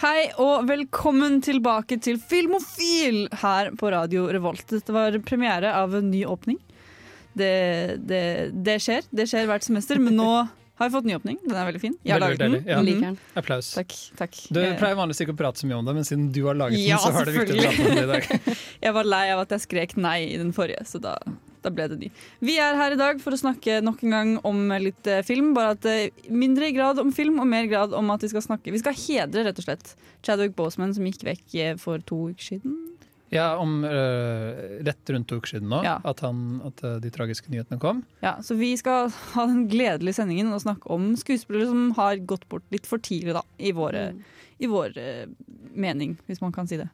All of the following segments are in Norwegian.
Hei og velkommen tilbake til Filmofil her på Radio Revolt. Dette var premiere av en ny åpning. Det, det, det skjer. Det skjer hvert semester, men nå har jeg fått ny åpning. Den er veldig fin. Jeg har laget den. ja. Mm. Applaus. Takk. takk. Du Eh, pleier vanligvis ikke å prate så mye om det, men siden du har laget Ja, den, så har det viktig å prate om det i dag. Jeg var lei av at jeg skrek nei i den forrige, så da, da ble det ny. Vi er her i dag for å snakke nok en gang om litt eh, film, bare at eh, mindre grad om film og mer grad om at vi skal snakke Vi skal hedre, rett og slett, Chadwick Boseman som gikk vekk eh, for to uker siden. Ja, om øh, rett rundt to uker siden nå, Ja. at, han, at de tragiske nyhetene kom. Ja, så vi skal ha den gledelige sendingen og snakke om skuespillere som har gått bort litt for tidlig, da, i, våre, i vår mening, hvis man kan si det.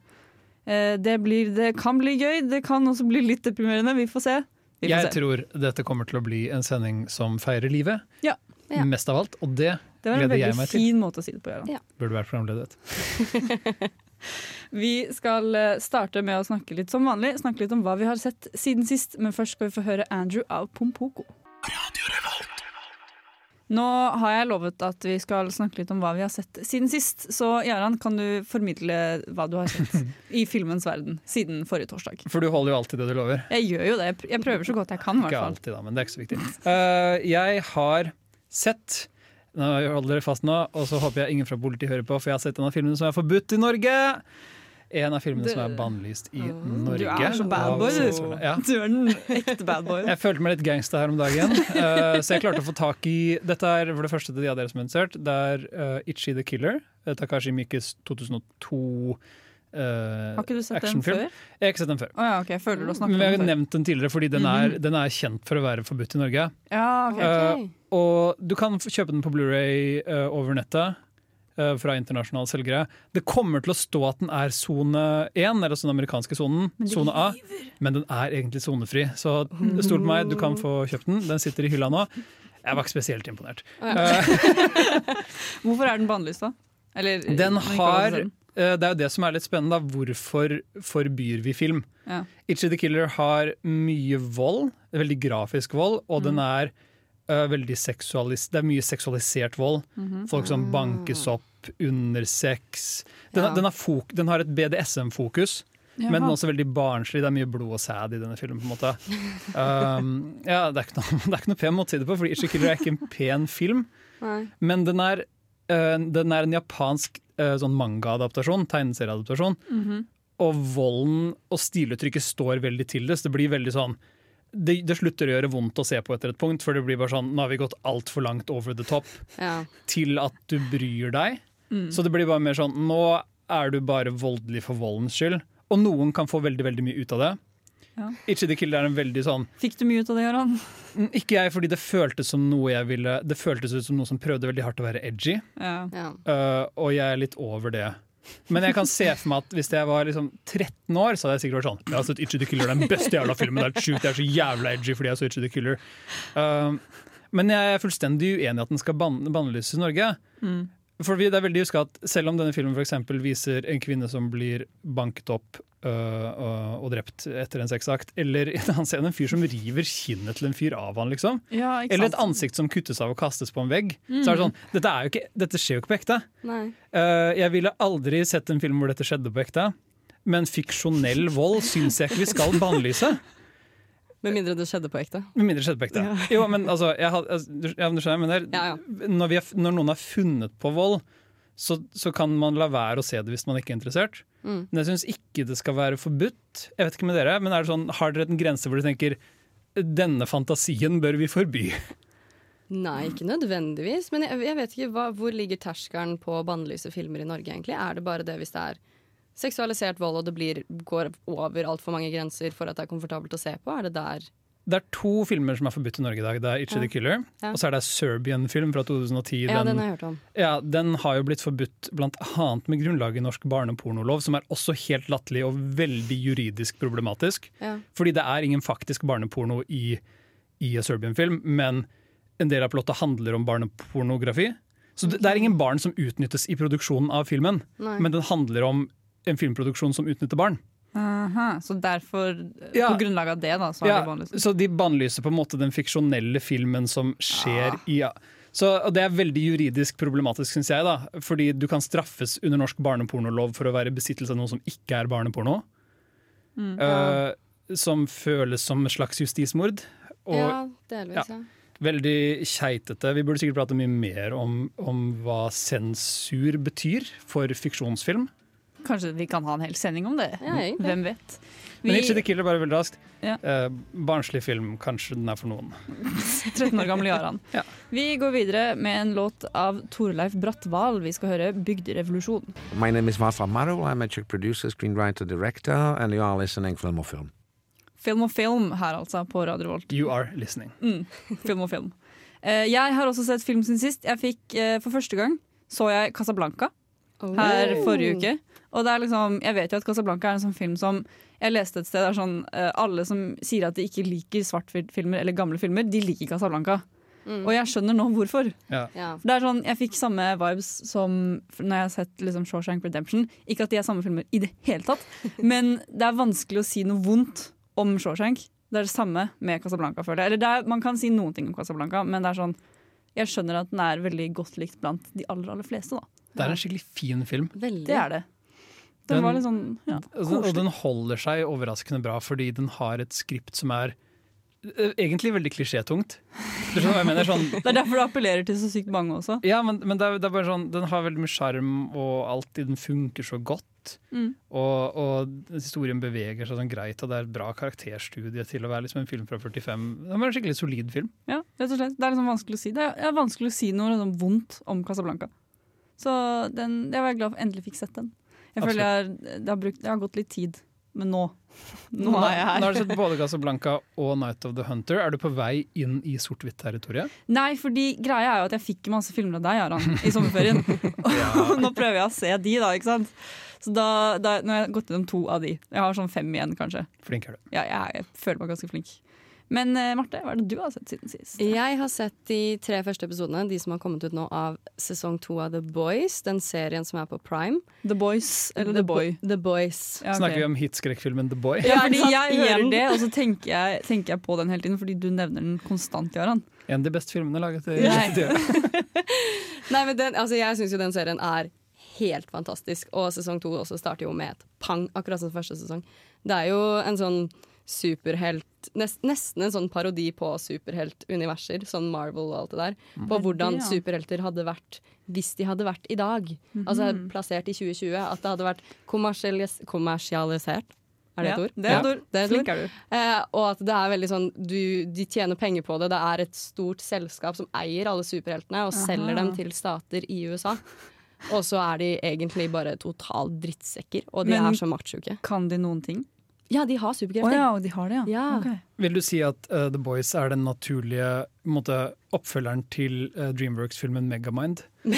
Eh, det, blir, det kan bli gøy, det kan også bli litt deprimerende. Vi får se. Jeg se. tror dette kommer til å bli en sending som feirer livet, Ja. Ja. mest av alt. Og det Det var en gleder jeg veldig meg til. fin måte å si det på. ja burde vært programleder. Vi skal eh, starte med å snakke litt som vanlig, snakke litt om hva vi har sett siden sist. Men først skal vi få høre Andrew av Pompoko. Nå har jeg lovet at vi skal snakke litt om hva vi har sett siden sist. Så Jaran, kan du formidle hva du har sett i filmens verden siden forrige torsdag? For du holder jo alltid det du lover. Jeg gjør jo det. Jeg prøver så godt jeg kan. i Ikke alltid, da, men det er ikke så viktig. Uh, jeg har sett Nå holder dere fast nå, og så håper jeg ingen fra politiet hører på, for jeg har sett en av filmene som er forbudt i Norge. En av filmene Du- som er bannlyst i Du Norge. er så bad boy, du. Ja. Du er den ekte bad boy. Jeg følte meg litt gangsta her om dagen, uh, så jeg klarte å få tak i Dette er for det første til de av dere som har interessert. Det er uh, Itchy the Killer. eh, Takashi Miikes 2002 Uh, Har ikke du sett den før? Jeg har ikke sett den før. Oh, ja, okay. føler du snakket Men jeg har nevnt den tidligere fordi den er, Mhm. den er kjent for å være forbudt i Norge. Ja, okay, okay. Uh, og du kan kjøpe den på Blu-ray uh, over nettet fra internasjonale selgere. Det kommer til å stå at den er sone 1, eller den amerikanske sonen, sone A, men den er egentlig sonefri. Så stol på meg, du kan få kjøpt den. Den sitter i hylla nå. Jeg var ikke spesielt imponert. Hvorfor er den bannlyst, da? Eller, Den har den? eh, Det er jo det som er litt spennende. Da. Hvorfor forbyr vi film? Ja. Itchy the Killer har mye vold, veldig grafisk vold, og den Mm. er øh, veldig seksualis Det er mye seksualisert vold. Mhm. Folk som bankes opp under sex. Den, Ja. den, har, fok den har et BDSM-fokus, men den er også veldig barnslig. Det er mye blod og sæd i denne filmen. på en måte um, ja, det, er ikke noe, er ikke noe pen måte å si det på, for Itchy Killer er ikke en pen film. Nei. Men den er, uh, den er en japansk uh, sånn manga-adaptasjon, tegneserieadaptasjon. Mhm. Og volden og stiluttrykket står veldig til det. Så det blir veldig sånn det, det slutter å gjøre vondt å se på etter et punkt, for det blir bare sånn Nå har vi gått altfor langt over the top Ja. til at du bryr deg. Mm. Så det blir bare mer sånn Nå er du bare voldelig for voldens skyld. Og noen kan få veldig veldig mye ut av det. Ja. Itchy the Killer er en veldig sånn Fikk du mye ut av det, Göran? Mm, Ikke jeg, fordi det føltes som noe jeg ville Det føltes ut som noe som prøvde veldig hardt å være edgy. Ja. ja. Uh, og jeg er litt over det. Men jeg kan se for meg at hvis jeg var liksom 13 år, så hadde jeg sikkert vært sånn Jeg har sett Itchy the Killer, den beste jævla filmen. Det er sjukt, jeg er så jævla edgy fordi jeg så Itchy the Killer. Uh, men jeg er fullstendig uenig i at den skal ban bannlyses i Norge. Mm. For det er veldig at Selv om denne filmen for viser en kvinne som blir banket opp øh, og, og drept etter en sexakt, eller i en annen scene en fyr som river kinnet til en fyr av han, liksom. Ja, Eller et ansikt som kuttes av og kastes på en vegg. Så er det sånn, dette, er ikke, dette skjer jo ikke på ekte. Eh, jeg ville aldri sett en film hvor dette skjedde på ekte. Men fiksjonell vold syns jeg ikke vi skal bannlyse. Med mindre det skjedde på ekte. Med mindre det skjedde på ekte. Jo, men altså, jeg had, jeg du- ja, men skjønner, men Ja, ja. Når, vi har, når noen har funnet på vold, så, så kan man la være å se det hvis man ikke er interessert. Mm. Men jeg syns ikke det skal være forbudt. Jeg vet ikke med dere, men er det sånn, Har dere en grense hvor dere tenker denne fantasien bør vi forby? Nei, ikke nødvendigvis. Men jeg, jeg vet ikke hva, hvor ligger terskelen på bannlyse filmer i Norge, egentlig? Er det bare det hvis det er seksualisert vold og det blir, går over altfor mange grenser for at det er komfortabelt å se på? Er det der Det er to filmer som er forbudt i Norge i dag. Det er Itchy Ja. the Killer, Ja. og så er det Serbian-film fra 2010. Ja, den den, har jeg hørt om. ja, den har jo blitt forbudt bl.a. med grunnlag i norsk barnepornolov, som er også helt latterlig og veldig juridisk problematisk. Ja. Fordi det er ingen faktisk barneporno i, i en Serbian-film, men en del av plottet handler om barnepornografi. Så det, det er ingen barn som utnyttes i produksjonen av filmen, Nei. men den handler om en filmproduksjon som utnytter barn. Aha, så derfor, Ja. på grunnlag av det, da, så har Ja, de bannlyst. så de bannlyser på en måte den fiksjonelle filmen som skjer i ja. Så, og Det er veldig juridisk problematisk, syns jeg. da Fordi du kan straffes under norsk barnepornolov for å være i besittelse av noe som ikke er barneporno. Mm. Eh, som føles som et slags justismord. Og ja, delvis, ja. veldig keitete. Vi burde sikkert prate mye mer om, om hva sensur betyr for fiksjonsfilm. Kanskje vi kan ha en hel sending om det? Ja. Hvem vet? Men Vi, Itchy the Killer, bare veldig raskt. Ja. Eh, barnslig film, kanskje den er for noen. 13 år gamle Jaran. Ja. Vi går videre med en låt av Torleif Bratval. Vi skal høre 'Bygderevolusjon'. My name is Václav Marou. I'm a Czech producer, screenwriter, director, and you are listening Film og Film. Film og film her, altså, på Radio Volt. You are listening. Mm, film og film. Eh, jeg har også sett film sin sist. Jeg fikk, eh, For første gang så jeg Casablanca her Oh. forrige uke. Og det er liksom, jeg vet jo at Casablanca er en sånn film som Jeg leste et sted det er sånn, eh, alle som sier at de ikke liker svartfilmer eller gamle filmer, de liker Casablanca. Mm. Og jeg skjønner nå hvorfor. Ja. Ja. det er sånn, Jeg fikk samme vibes som når jeg har sett liksom Shawshank Redemption. Ikke at de er samme filmer i det hele tatt, men det er vanskelig å si noe vondt om Shawshank. Det er det samme med Casablanca, føler jeg. Eller det er, man kan si noen ting om Casablanca, men det er sånn jeg skjønner at den er veldig godt likt blant de aller aller fleste. da. Det er en skikkelig fin film. Veldig. Det er det. Den, Den- var litt sånn ja, Og den, og den holder seg overraskende bra, fordi den har et skript som er eh, egentlig veldig klisjétungt. Du skjønner hva jeg mener? Sånn, Det er derfor det appellerer til så sykt mange også. ja, men, men det, er, det er bare sånn, den har veldig mye sjarm, og alt i den funker så godt. Mm. Og, og historien beveger seg sånn greit, og det er et bra karakterstudie til å være liksom en film fra 45. Det var en skikkelig solid film. Ja, rett og slett. Det er liksom vanskelig å si. Det er, det er vanskelig å si noe sånn vondt om Casablanca. Så den, jeg var glad for endelig fikk sett den. Jeg føler jeg, det, har brukt, det har gått litt tid, men nå Nå er jeg her. Nå har du sett både Casablanca og Night of the Hunter. Er du på vei inn i sort-hvitt-territoriet? Nei, fordi greia er jo at jeg fikk masse filmer av deg, Aran, i sommerferien. Og nå prøver jeg å se de, da, ikke sant. Så da, da, nå har jeg gått gjennom to av de. Jeg har sånn fem igjen, kanskje. Flink er du. Ja, jeg, jeg føler meg ganske flink. Men eh, Marte, hva er det du har sett siden sist? Jeg har sett de tre første episodene, de som har kommet ut nå av sesong to av The Boys. Den serien som er på Prime. The Boys eller The Boy? The Boys. Ja, okay. Snakker vi om hitskrekkfilmen The Boy? Ja, Ja, fordi jeg hører det, og så tenker jeg, tenker jeg på den hele tiden, fordi du nevner den konstant, Jaran. En av de beste filmene laget i Nei. Nei, men den, altså, Jeg syns jo den serien er helt fantastisk, og sesong to også starter jo med et pang, akkurat som første sesong. Det er jo en sånn superhelt nest, Nesten en sånn parodi på superheltuniverser, sånn Marvel og alt det der. På hvordan superhelter hadde vært hvis de hadde vært i dag. Altså plassert i 2020. At det hadde vært kommersialis kommersialisert. Er det et ord? det er et Ja, ord. det er et ord. Flink er du. Eh, og at det er veldig sånn du, De tjener penger på det. Det er et stort selskap som eier alle superheltene og selger dem til stater i USA. Og så er de egentlig bare totalt drittsekker, og de Men- er så maktsjuke. Kan de noen ting? Ja, de har superkrefter. Oh, ja, og de har det, ja. Ja. Okay. Vil du si at uh, The Boys er den naturlige måte, oppfølgeren til uh, Dreamworks-filmen Megamind?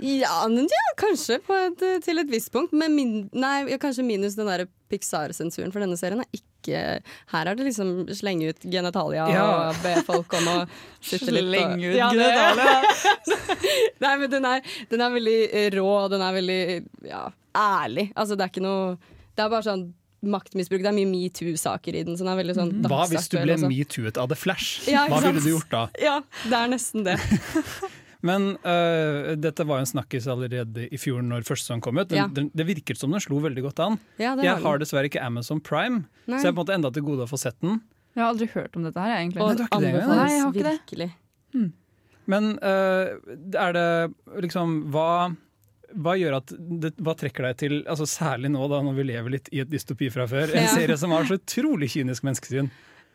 Ja, men ja, kanskje på et, til et visst punkt. Men min, nei, kanskje minus den der Pixar-sensuren, for denne serien er ikke Her er det liksom slenge ut genitalia Ja. og be folk om å sitte litt Slenge ut Ja, genitalia. Nei, men den er, den er veldig rå, og den er veldig ja, ærlig. Altså, det er ikke noe Det er bare sånn maktmisbruk. Det er mye metoo-saker i den, så den er veldig sånn Hva hvis du ble metoo-et av The Flash? Ja, Hva ville du gjort da? Ja, det er nesten det. Men uh, dette var jo en snakkis allerede i fjor når første sesong kom ut. Den, Ja. den, det virket som den slo veldig godt an. Ja, det Jeg har dessverre ikke Amazon Prime, Nei. så jeg er på en måte enda til gode å få sett den. Jeg har aldri hørt om dette her, jeg, egentlig. Og du har ikke det engang? anbefales Nei, jeg har ikke det. virkelig. Men uh, er det liksom hva, hva gjør at det, Hva trekker deg til, altså særlig nå da når vi lever litt i et dystopi fra før, en Ja. serie som har så utrolig kynisk menneskesyn?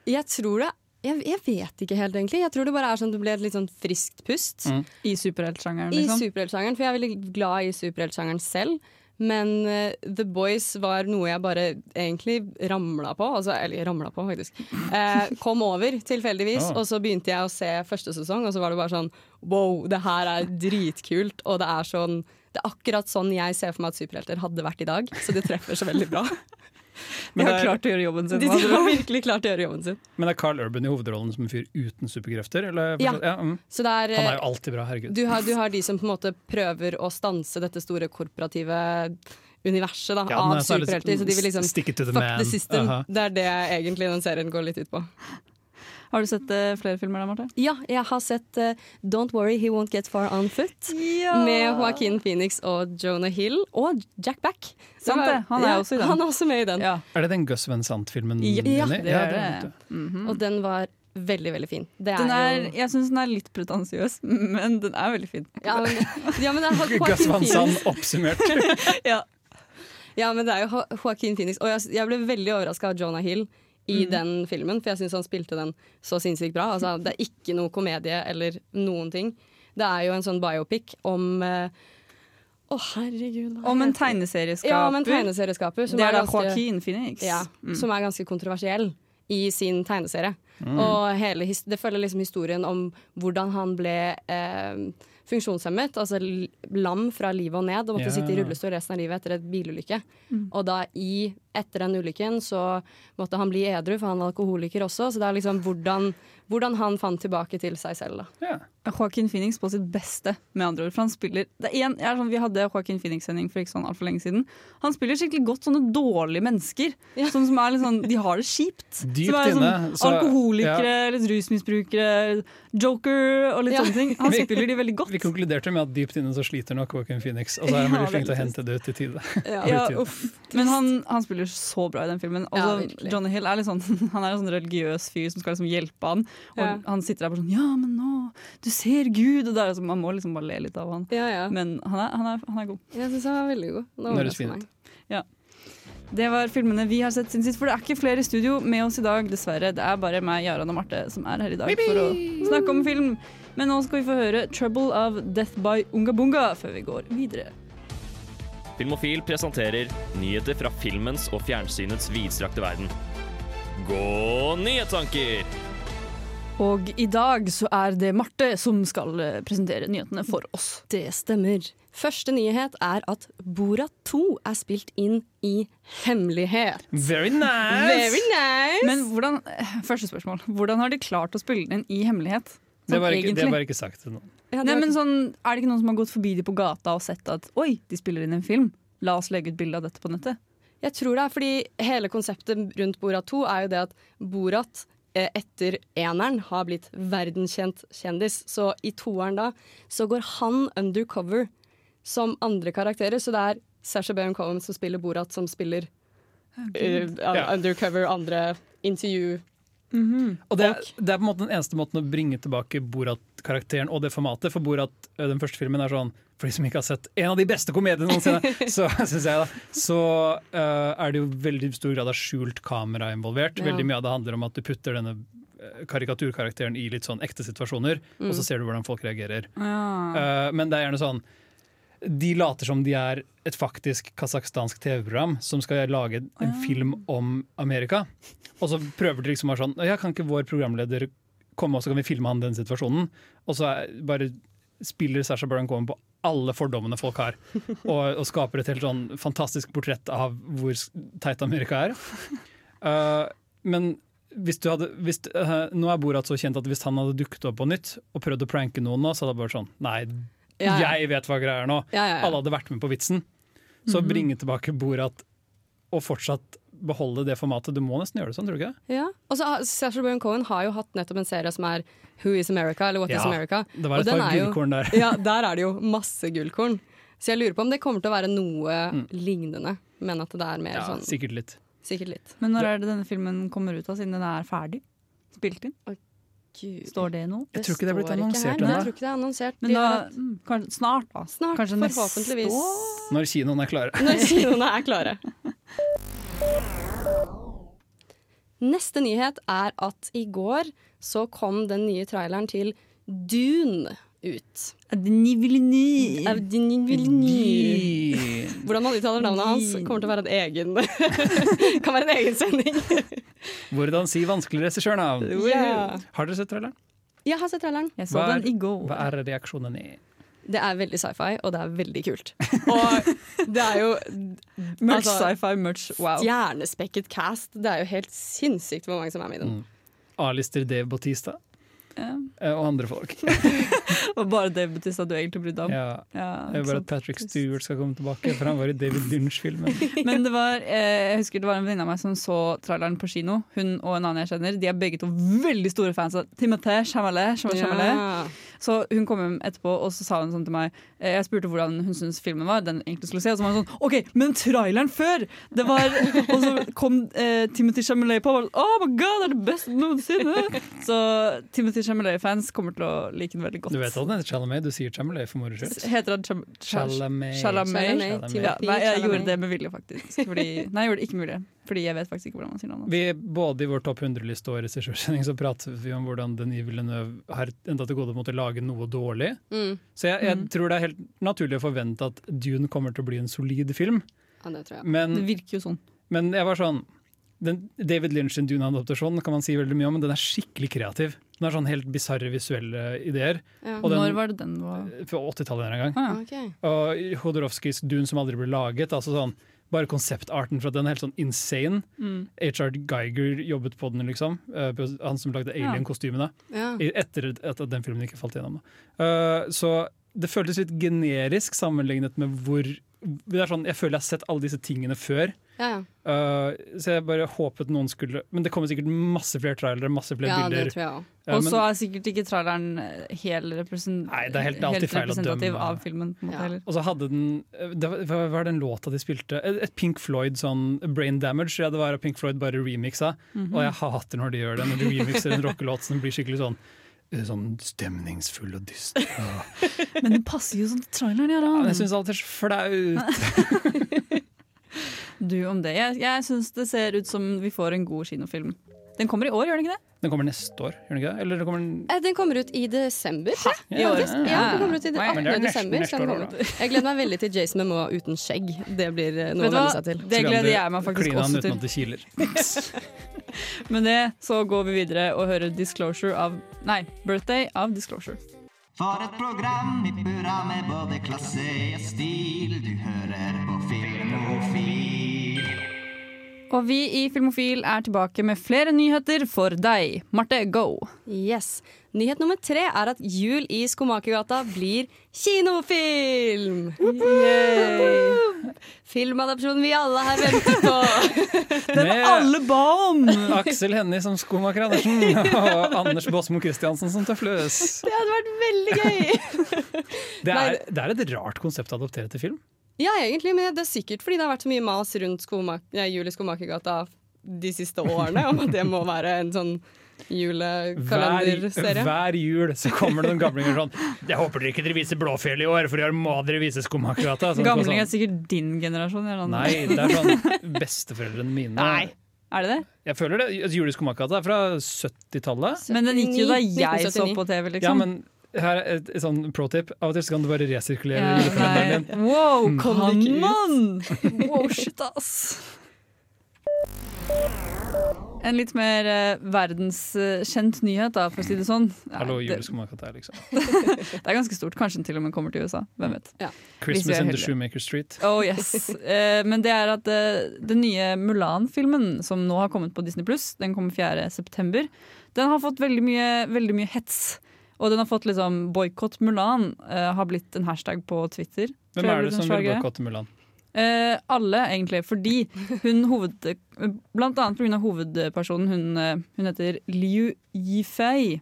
Jeg tror det jeg, jeg vet ikke helt, egentlig. Jeg tror det bare er sånn at det ble et litt sånn friskt pust. Mm. I superheltsjangeren, I liksom. superheltsjangeren, for jeg er veldig glad i superheltsjangeren selv. Men uh, The Boys var noe jeg bare egentlig ramla på, altså, eller ramla på faktisk. Uh, kom over tilfeldigvis, oh. og så begynte jeg å se første sesong, og så var det bare sånn wow, det her er dritkult, og det er sånn det er akkurat sånn jeg ser for meg at superhelter hadde vært i dag, så det treffer så veldig bra. De har klart å gjøre jobben sin. De, de har virkelig klart å gjøre jobben sin. Men er Carl Urban i hovedrollen som en fyr uten superkrefter? Eller, Ja. mm. Så det er, Han er eh, jo alltid bra, herregud. du, har, du har de som på en måte prøver å stanse dette store korporative universet da, Ja, av er så superhelter. Så de vil liksom Stick it to the fuck man. the system. -huh. Det er det egentlig den serien går litt ut på. Har du sett uh, flere filmer da, Marte? Ja, jeg har sett uh, Don't Worry He Won't Get Far On Foot. Med Joaquin Phoenix og Jonah Hill og Jack Back. Sant det, han er Ja, også i den. Han er også med i den. Ja. Er det den Gus Van Sant-filmen? Ja, ja, det er det. Mm. Mhm. Og den var veldig, veldig fin. Det er, Den er, jo jeg syns den er litt pretensiøs, men den er veldig fin. ja, men, ja, men det er Gus Van Phoenix. Sant oppsummert. Ja. Ja, men det er Jo- Joaquin Phoenix. Og jeg, jeg ble veldig overraska av Jonah Hill i den filmen, for jeg syns han spilte den så sinnssykt bra. Altså, det er ikke noe komedie eller noen ting. Det er jo en sånn biopic om eh, Å, herregud. hva Om en tegneserieskaper. Ja, om en tegneserieskaper. Som det er da ganske- Joaquin Phoenix. Ja, Mm. som er ganske kontroversiell i sin tegneserie. Og hele, det følger liksom historien om hvordan han ble eh, funksjonshemmet, altså lam fra livet og ned, og måtte yeah. sitte i rullestol resten av livet etter et bilulykke. Og da i, etter den ulykken så måtte han bli edru, for han var alkoholiker også. Så det er liksom hvordan, hvordan han fant tilbake til seg selv. Da. Ja. Joaquin Phoenix på sitt beste, med andre ord. For han spiller det er en, er sånn, Vi hadde Joaquin Phoenix-sending for ikke sånn altfor lenge siden. Han spiller skikkelig godt sånne dårlige mennesker. Ja. Sånn, som er litt sånn, De har det kjipt. Dypt som er inne, Sånn, så- alkoholikere, litt rusmisbrukere, joker og litt Ja. sånne ting. Han spiller de veldig godt. Vi konkluderte med at dypt inne så sliter nok Joaquin Phoenix, og så er han Ja, veldig flink til å hente det ut i tide. Ja, uff. Men han, han spiller så bra i den filmen. Også, Ja. Johnny Hill er litt sånn, han er en sånn religiøs fyr som skal liksom hjelpe han. Og Ja. han sitter der bare sånn Ja, men nå Du ser Gud! Og det er liksom, Man må liksom bare le litt av han. Ja, ja. Men han er, han er, han er god. Jeg syns han er veldig god. Nå høres fin ut. Det var filmene vi har sett siden sist, for det er ikke flere i studio med oss i dag, dessverre. Det er bare meg, Jaran og Marte som er her i dag for å snakke om film. Men nå skal vi få høre 'Trouble of Death by Ungabunga' før vi går videre. Filmofil presenterer nyheter fra filmens og fjernsynets vidstrakte verden. Gå nyhetstanker! Og i dag så er det Marte som skal eh, presentere nyhetene for oss. Det stemmer. Første nyhet er at Borat 2 er spilt inn i hemmelighet. Very nice! Very nice! Men hvordan, eh, første spørsmål. Hvordan har de klart å spille den i hemmelighet? Det, Sånn var ikke, det var ikke sagt til noen. Ja, det Nei, men sånn, Er det ikke noen som har gått forbi dem på gata og sett at oi, de spiller inn en film? La oss legge ut bilde av dette på nettet. Jeg tror det er fordi hele konseptet rundt Borat 2 er jo det at Borat eh, etter eneren har blitt verdenskjent kjendis. Så i toeren da så går han undercover som andre karakterer. Så det er Sasha Baron Cohen som spiller Borat, som spiller uh, undercover andre intervju. Og det, det er på en måte den eneste måten å bringe tilbake Borat-karakteren og det formatet. For Borat, ø, den første filmen, er sånn For de som ikke har sett en av de beste komediene noensinne, så synes jeg da Så uh, er det jo veldig stor grad av skjult kamera involvert. Ja. Veldig mye av det handler om at du putter denne karikaturkarakteren i litt sånn ekte situasjoner, og så ser du hvordan folk reagerer. Eh, men det er gjerne sånn De later som de er et faktisk kasakhstansk TV-program som skal lage en film om Amerika. Og så prøver de liksom bare sånn Ja, kan ikke vår programleder komme, og så kan vi filme han den situasjonen? Og så er, bare spiller Sasha Baron Cohen på alle fordommene folk har, og, og skaper et helt sånn fantastisk portrett av hvor teit Amerika er. Uh, men hvis du hadde, hvis, uh, nå er Borat så kjent at hvis han hadde dukket opp på nytt og prøvd å pranke noen nå, så hadde det bare sånn Nei, Ja, ja. jeg vet hva greia er nå. Ja, ja, ja. Alle hadde vært med på vitsen. Så bringe tilbake Borat og fortsatt beholde det formatet. Du må nesten gjøre det sånn, tror du ikke det? Ja. Og så Sasha Baron Cohen har jo hatt nettopp en serie som er Who is America, eller What is America. Det var et den par gullkorn der. Ja, der er det jo masse gullkorn. Så jeg lurer på om det kommer til å være noe lignende, men at det er mer Ja, sånn sikkert litt. Sikkert litt. Men når er det denne filmen kommer ut da, siden den er ferdig? Spilt inn? Gud. Står det nå? Jeg tror ikke det er blitt annonsert ennå. Men da, mm, kanskje, snart, da. Snart, kanskje forhåpentligvis. Neste Når kinoene er klare. Når kinoene er klare. Neste nyhet er at i går så kom den nye traileren til Dune ut. Denis Villeneuve. Av Denis Villeneuve. Hvordan man uttaler navnet hans, kommer til å være en egen Kan være en egen sending. Hvordan si vanskelig regissørnavn? Ja. Har dere sett traileren? Jeg har sett traileren. Jeg så er- den i går. Hva er reaksjonen i? Det er veldig sci-fi, og det er veldig kult. Og det er jo Merch altså, sci-fi, merch wow. stjernespekket cast. Det er jo helt sinnssykt hvor mange som er med i den. A-lister Dave Bautista og andre folk. Og bare David betyr du egentlig brydde deg om. Ja. Ja, Det er ikke bare at Patrick Stewart skal komme tilbake, for han var i David Lynch-filmen. Men det var, eh, jeg husker det var en venninne av meg som så traileren på kino. Hun og en annen jeg kjenner. De er begge to veldig store fans av Timothée Chamalet. Chamalet, Chamalet. Ja. Så hun kom hjem etterpå og så sa hun sånn til meg eh, Jeg spurte hvordan hun syntes filmen var. Den egentlig skulle se Og så var hun sånn OK, men traileren før! Det var Og så kom eh, Timothy Chalamet på og var sånn, Oh my god, det er det beste noensinne! Så Timothy Chalamet-fans kommer til å like den veldig godt. Du vet hva den heter Chalamet, du sier Chalamet for moro skyld. Heter han. Chalamet? Chalamet, Ja, nei, jeg gjorde det med vilje, faktisk. Fordi, nei, jeg gjorde det ikke med vilje. Fordi jeg vet faktisk ikke hvordan man sier navnet. Vi, både i vår topp 100-liste og regissørsending så pratet vi om hvordan Denis Villeneuve har enda til gode å lage noe dårlig. Mm. Så jeg, jeg Mm. tror det er helt naturlig å forvente at Dune kommer til å bli en solid film. ja, det tror jeg. Men, Det virker jo sånn. men jeg var sånn den, David Lynch sin Dune-adoptasjon kan man si veldig mye om, men den er skikkelig kreativ. Den har sånn helt bisarre visuelle ideer. Ja. Og den- Når var det den var? Fra 80-tallet en gang. Ah, ja. Ok. Og Hodorowskis Dune som aldri ble laget. altså sånn bare konseptarten for at den er helt sånn insane. Mm. HR Geiger jobbet på den, liksom. Eh, Han som lagde Alien-kostymene. Ja. Etter at den filmen ikke falt gjennom. Eh, Så det føltes litt generisk sammenlignet med hvor det er sånn, Jeg føler jeg har sett alle disse tingene før. Ja, ja. Eh, så jeg bare håpet noen skulle Men det kommer sikkert masse flere trailere, masse flere ja, bilder. det tror jeg òg. Ja, Og så er sikkert ikke traileren helt, represent Nei, det er helt- å representativ dømme. av filmen. på en måte Ja. Og så hadde den eh, det var, Hva var den låta de spilte? Et Pink Floyd sånn Brain Damage. Ja, det var Pink Floyd bare remixa. Mhm. Og jeg hater når de gjør det. Når de remixer en rockelåt som blir skikkelig sånn eh, Sånn stemningsfull og dyster. Men den passer jo sånn til traileren, ja Ja, da. jeg syns alt er så flaut. Du om det. Jeg, jeg syns det ser ut som vi får en god kinofilm. Den kommer i år, gjør den ikke det? Den kommer neste år, gjør den ikke det? Eller den kommer Eh, Den kommer ut i desember. tror jeg. I ja, Faktisk. Ja, den kommer ut i 18. men er neste- desember. neste år. Jeg gleder meg veldig til Jason Momoa uten skjegg. Det blir eh, noe å venne seg til. Det gleder jeg meg faktisk Klina han også uten til. at det kiler. Med det så går vi videre og hører 'Disclosure' av Nei, 'Birthday' av 'Disclosure'. For et program i burra med både klasse og stil. Du hører på Filmofil. Og vi i Filmofil er tilbake med flere nyheter for deg. Marte, go! Yes. Nyhet nummer tre er at Jul i Skomakergata blir kinofilm! Filmadopsjonen vi alle har ventet på. Med Alle ba om! Aksel Hennie som skomaker Andersen og Anders Båsmo Christiansen som tøfløs. Det hadde vært veldig gøy! Det er, det er et rart konsept å adoptere til film. Ja, egentlig, men det er sikkert fordi det har vært så mye mas rundt skomak ja, Jul i Skomakergata de siste årene om at det må være en sånn julekalenderserie. hver jul så kommer det noen gamlinger sånn 'Jeg håper dere ikke dere viser Blåfjell i år, for i år må dere vise Skomakergata'. Sånn, Gamling er sikkert din generasjon. eller. Nei, det er sånn besteforeldrene mine. Nei. Er det det? Jeg føler det. Jul i Skomakergata er fra 70-tallet. Men den gikk jo da jeg så 1979. på TV, liksom. Ja, men her er et, et sånn pro tip. Av og til så kan du bare resirkulere Ja, julekalenderen din. Wow, Mm. Kom det ikke ut? Wow, shit, ass. En litt mer eh, verdenskjent nyhet, da, for å si det sånn. Ja, Hallo, Jul i det, Skomakergata, liksom. det er ganske stort. Kanskje den til og med kommer til USA. Hvem vet. Ja. Christmas in the. Shoemaker Street. Oh yes. Eh, men det er at eh, den nye Mulan-filmen, som nå har kommet på Disney Pluss, den kommer 4. september, den har fått veldig mye, veldig mye hets. Og den har fått liksom boikott Mulan, uh, har blitt en hashtag på Twitter. Hvem er det som vil boikotte Mulan? Uh, alle, egentlig. Fordi hun hoved... Blant annet pga. hovedpersonen. Hun, eh, hun heter Liu Yifei.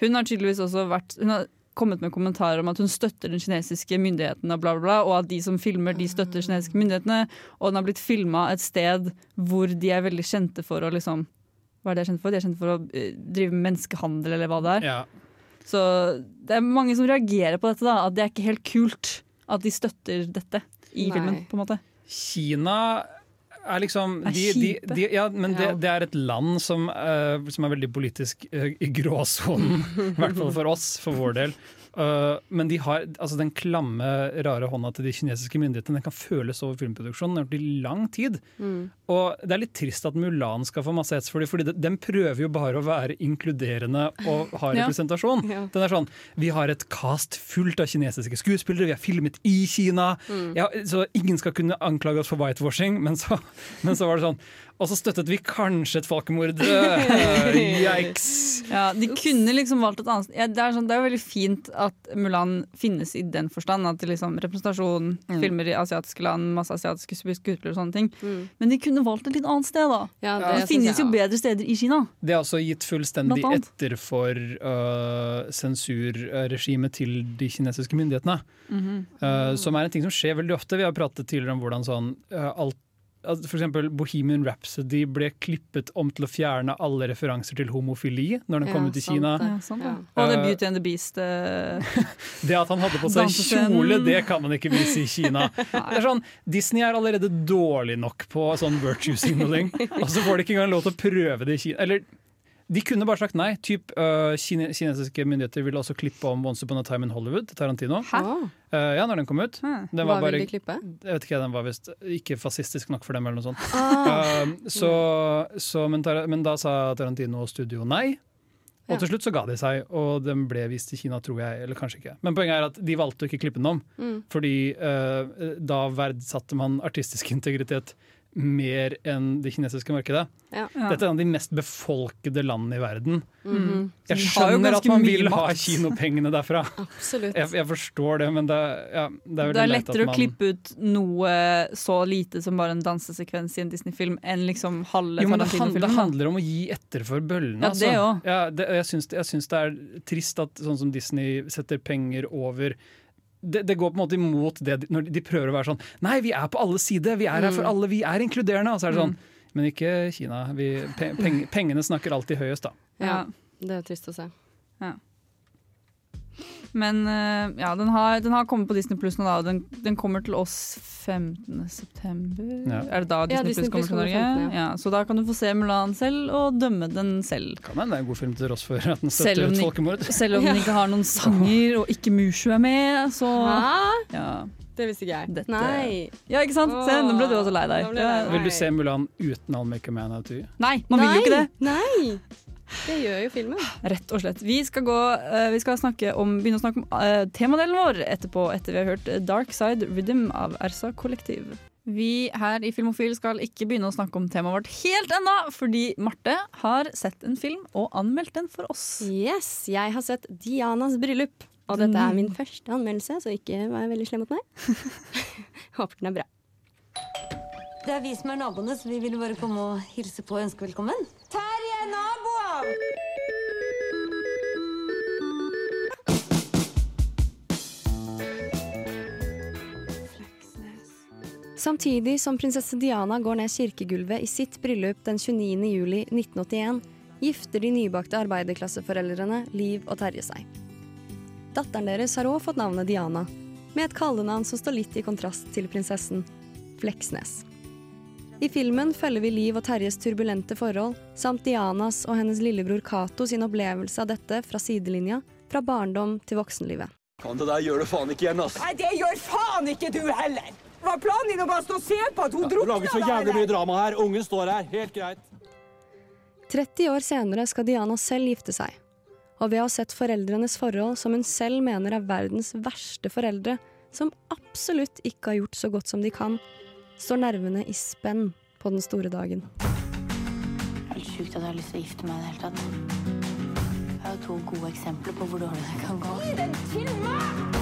Hun har tydeligvis også vært Hun har kommet med kommentarer om at hun støtter den kinesiske myndighetene, og bla, bla, bla, og at de som filmer, de støtter kinesiske myndighetene. Og den har blitt filma et sted hvor de er veldig kjente for å liksom Hva er det de er kjente for? De er kjente for å drive med menneskehandel, eller hva det er. Ja. Så det er mange som reagerer på dette, da. At det er ikke helt kult at de støtter dette i Nei. filmen, på en måte. Kina er liksom de, de, de, Ja, men det, det er et land som, uh, som er veldig politisk uh, i gråsonen. I hvert fall for oss, for vår del. Uh, men de har, altså den klamme, rare hånda til de kinesiske myndighetene den kan føles over filmproduksjonen. Den har gjort det i lang tid. Mm. Og det er litt trist at Mulan skal få masse hets for det, fordi de, den prøver jo bare å være inkluderende og ha Ja. representasjon. Ja. Den er sånn, Vi har et cast fullt av kinesiske skuespillere, vi har filmet i Kina. Mm. Ja, så ingen skal kunne anklage oss for whitewashing, men så, men så var det sånn Og så støttet vi kanskje et folkemord. Yikes! Ja, de kunne liksom valgt et annet ja, det, er sånn, det er jo veldig fint at Mulan finnes i den forstand. At liksom representasjon, Mm. filmer i asiatiske land, masse asiatiske sku- skuespillere og sånne ting. Mm. Men de kunne valgt et litt annet sted, da. Ja, det det finnes jeg jo bedre steder i Kina. Det er også gitt fullstendig etter for uh, sensurregimet til de kinesiske myndighetene. Mhm. Uh, som er en ting som skjer veldig ofte. Vi har pratet tidligere om hvordan sånn uh, alt at eksempel Bohemian Rhapsody ble klippet om til å fjerne alle referanser til homofili når den kom Ja, ut i sant Kina. Ja, sant, ja. Og det Uh, Beauty and the Beast. uh... Det at han hadde på seg kjole, det kan man ikke vise i Kina. Det er sånn, Disney er allerede dårlig nok på sånn virtue signaling, og så får de ikke engang lov til å prøve det i Kina. Eller de kunne bare sagt nei. Typ, uh, kine kinesiske myndigheter ville også klippe om Once Upon a Time in Hollywood til Tarantino. Hæ? Uh, ja, når den kom ut. Hæ. Den Hva var vil bare, de klippe? jeg vet ikke, den var visst ikke fascistisk nok for dem, eller noe sånt. Ah, Uh, så, så, men, Tar- men da sa Tarantino og studio nei. Og Ja. til slutt så ga de seg, og den ble vist i Kina, tror jeg. Eller kanskje ikke. Men poenget er at de valgte å ikke klippe den om. mm. Fordi eh, da verdsatte man artistisk integritet mer enn det kinesiske markedet. Ja. Ja. Dette er en av de mest befolkede landene i verden. Mhm. Jeg skjønner at man vil ha kinopengene derfra. Absolutt. Jeg, jeg forstår det, men det, ja, det er Det er lettere at å klippe ut noe så lite som bare en dansesekvens i en Disney-film, enn liksom halve jo, men det, hand, det handler om å gi etter for bøllene. Ja, altså. Ja, det, jeg, syns, jeg syns det er trist at sånn som Disney setter penger over det, det går på en måte imot det når de prøver å være sånn Nei, vi er på alle sider, vi er her for Mm. alle, vi er inkluderende. Og så er det sånn Men ikke Kina. Vi, pe, peng, pengene snakker alltid høyest, da. Ja, Ja. det er trist å se. Men eh, ja, den har, den har kommet på Disney Pluss nå, da. Og den, den kommer til oss 15. september. Ja. Er det da Ja, Disney, Plus Pluss kommer til Norge? 15, ja. Så da kan du få se Mulan selv, og dømme den selv. Kan hende det er en god film til oss for at den støtter ut folkemord. Selv om den ikke har noen sanger, og ikke Mushu er med, så Hæ? ja. Det visste ikke jeg. Dette- Nei. ja, ikke sant? Se, nå ble du også lei deg. Meg. Vil du se Mulan uten all Make a Man Out of You? Nei, man vil jo ikke det. Nei! Det gjør jo filmen. Rett og slett. Vi skal, gå, eh, vi skal om, begynne å snakke om eh, temadelen vår etterpå, etter vi har hørt Dark Side Rhythm av Ersa Kollektiv. Vi her i Filmofil skal ikke begynne å snakke om temaet vårt helt ennå, fordi Marte har sett en film og anmeldt den for oss. Yes, jeg har sett Dianas bryllup. Og dette er min første anmeldelse, så ikke vær veldig slem mot meg. Håper den er bra. Det er vi som er naboene, så vi ville bare komme og hilse på og ønske velkommen. Terje, Samtidig som prinsesse Diana går ned kirkegulvet i sitt bryllup den 29. juli 1981, gifter de nybakte arbeiderklasseforeldrene Liv og Terje seg. Datteren deres har òg fått navnet Diana, med et kallenavn som står litt i kontrast til prinsessen, Fleksnes. I filmen følger vi Liv og Terjes turbulente forhold, samt Dianas og hennes lillebror Cato sin opplevelse av dette fra sidelinja, fra barndom til voksenlivet. Faen, det der gjør du faen ikke igjen, ass. Nei, det gjør faen ikke du heller! Var planen din å bare stå og se på at hun ja, drukna lager så jævlig mye drama her. Ungen står her. Helt greit. 30 år senere skal Diana selv gifte seg. Og ved å ha sett foreldrenes forhold som hun selv mener er verdens verste foreldre, som absolutt ikke har gjort så godt som de kan, står nervene i spenn på den store dagen. Det er Helt sjukt at jeg har lyst til å gifte meg i det hele tatt. Jeg har to gode eksempler på hvor dårlig det kan gå. Gi den til meg!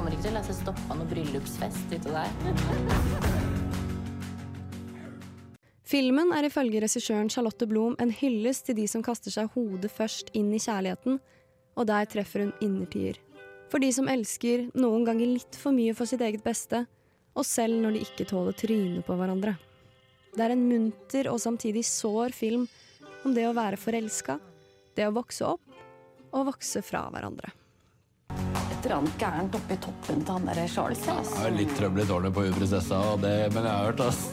Kommer ikke til å la seg stoppe av noe bryllupsfest ute der. Filmen er ifølge regissøren Charlotte Blom en hyllest til de som kaster seg hodet først inn i kjærligheten, og der treffer hun innertier. For de som elsker noen ganger litt for mye for sitt eget beste, og selv når de ikke tåler trynet på hverandre. Det er en munter og samtidig sår film om det å være forelska, det å vokse opp og vokse fra hverandre. Et eller annet gærent oppi toppen til han der Charles. Det Altså. er litt trøbbel i tårnet på prinsessa, det, men jeg har hørt, ass.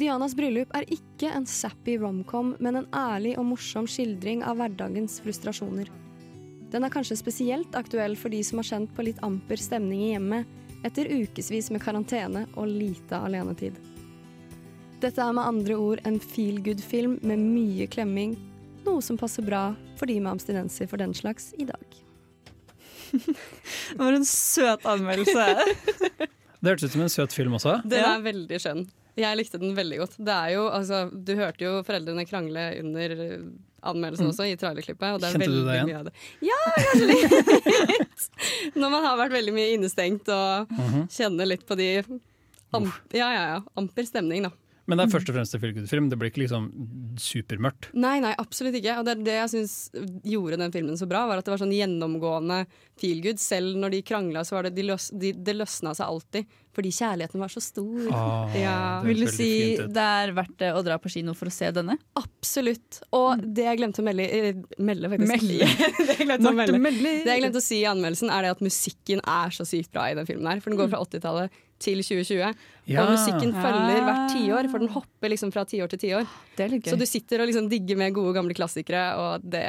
Dianas bryllup er ikke en sappy romcom, men en ærlig og morsom skildring av hverdagens frustrasjoner. Den er kanskje spesielt aktuell for de som har kjent på litt amper stemning i hjemmet etter ukevis med karantene og lite alenetid. Dette er med andre ord en feel good-film med mye klemming, noe som passer bra for de med abstinenser for den slags i dag. Det var en søt anmeldelse. Det hørtes ut som en søt film også. Den er veldig skjønn. Jeg likte den veldig godt. Det er jo, altså, du hørte jo foreldrene krangle under eh, anmeldelsen Mm. også, i trailerklippet. Og det er Kjente du deg det igjen? mye av det. Ja, kanskje litt! Når man har vært veldig mye innestengt og Mhm. kjenner litt på de amp, Ja, ja, ja. Amper stemning, da. Men det er først og fremst en feel-good-film. Det blir ikke liksom supermørkt. Nei, nei, absolutt ikke. Og det er det jeg syns gjorde den filmen så bra, var at det var sånn gjennomgående feel good. Selv når de krangla, så var det de løs, de, det løsna seg alltid. Fordi kjærligheten var så stor. Ah, ja. Vil du si det er verdt det å dra på kino for å se denne? Absolutt. Og det jeg glemte å melde, eh, melde faktisk. Melde. det, jeg glemte å melde. melder. det jeg glemte å si i anmeldelsen, er det at musikken er så sykt bra i den filmen. her For den går fra 80-tallet til 2020. Ja. Og musikken følger hvert tiår, for den hopper liksom fra tiår til tiår. Så du sitter og liksom digger med gode, gamle klassikere, og det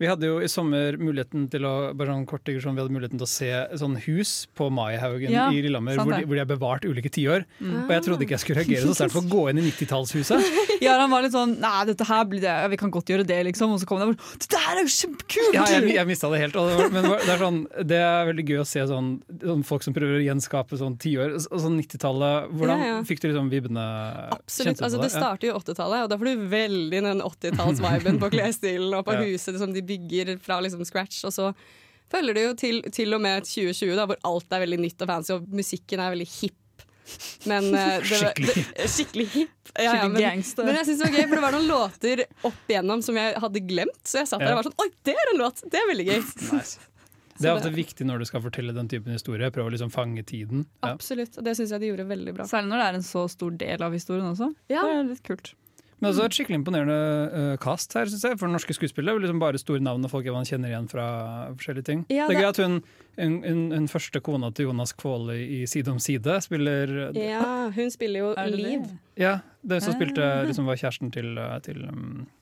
Vi hadde jo i sommer muligheten til å bare sånn kort digresjon, vi hadde muligheten til å se sånn hus på Maihaugen Ja, i Lillehammer hvor de, hvor de har bevart ulike tiår. Mm. Og jeg trodde ikke jeg skulle reagere så sterkt for å gå inn i 90-tallshuset. Ja, han var litt sånn Nei, dette her blir det, vi kan godt gjøre det, liksom. Og så kom det bare Dette her er jo kjempekult! Ja, jeg, jeg mista det helt. Og det, var, men det, er sånn, det er veldig gøy å se sånn, sånn folk som prøver å gjenskape sånn tiår. Og sånn 90-tallet. Hvordan Ja, ja. fikk du liksom vibbene? Absolutt. Altså, det starter jo 80-tallet, og da får du veldig den 80-talls-viben på klesstilen og på Ja. huset Liksom, de bygger fra liksom scratch. Og så følger det jo til, til og med 2020, da, hvor alt er veldig nytt og fancy, og musikken er veldig hipp. Men uh, det, Skikkelig det, skikkelig hipp. Ja, ja, men, gangster. men jeg synes det var gøy, for det var noen låter opp igjennom som jeg hadde glemt. Så jeg satt der og var sånn Oi, det er en låt! Det er veldig gøy. Det er ofte viktig når du skal fortelle den typen historie. Prøve å liksom fange tiden. Ja. Absolutt. Og det syns jeg de gjorde veldig bra. Særlig når det er en så stor del av historien også. Ja. Det er litt kult. Men også et skikkelig imponerende eh, cast her, synes jeg, for norske skuespillere. Liksom bare store navn og folk man kjenner igjen fra forskjellige ting. Ja, det er gøy at hun, hun, hun, hun første kona til Jonas Kvåle i Side om side spiller Ja, hun spiller jo Er? Liv. Ja, det som spilte liksom var kjæresten til, til um, eh,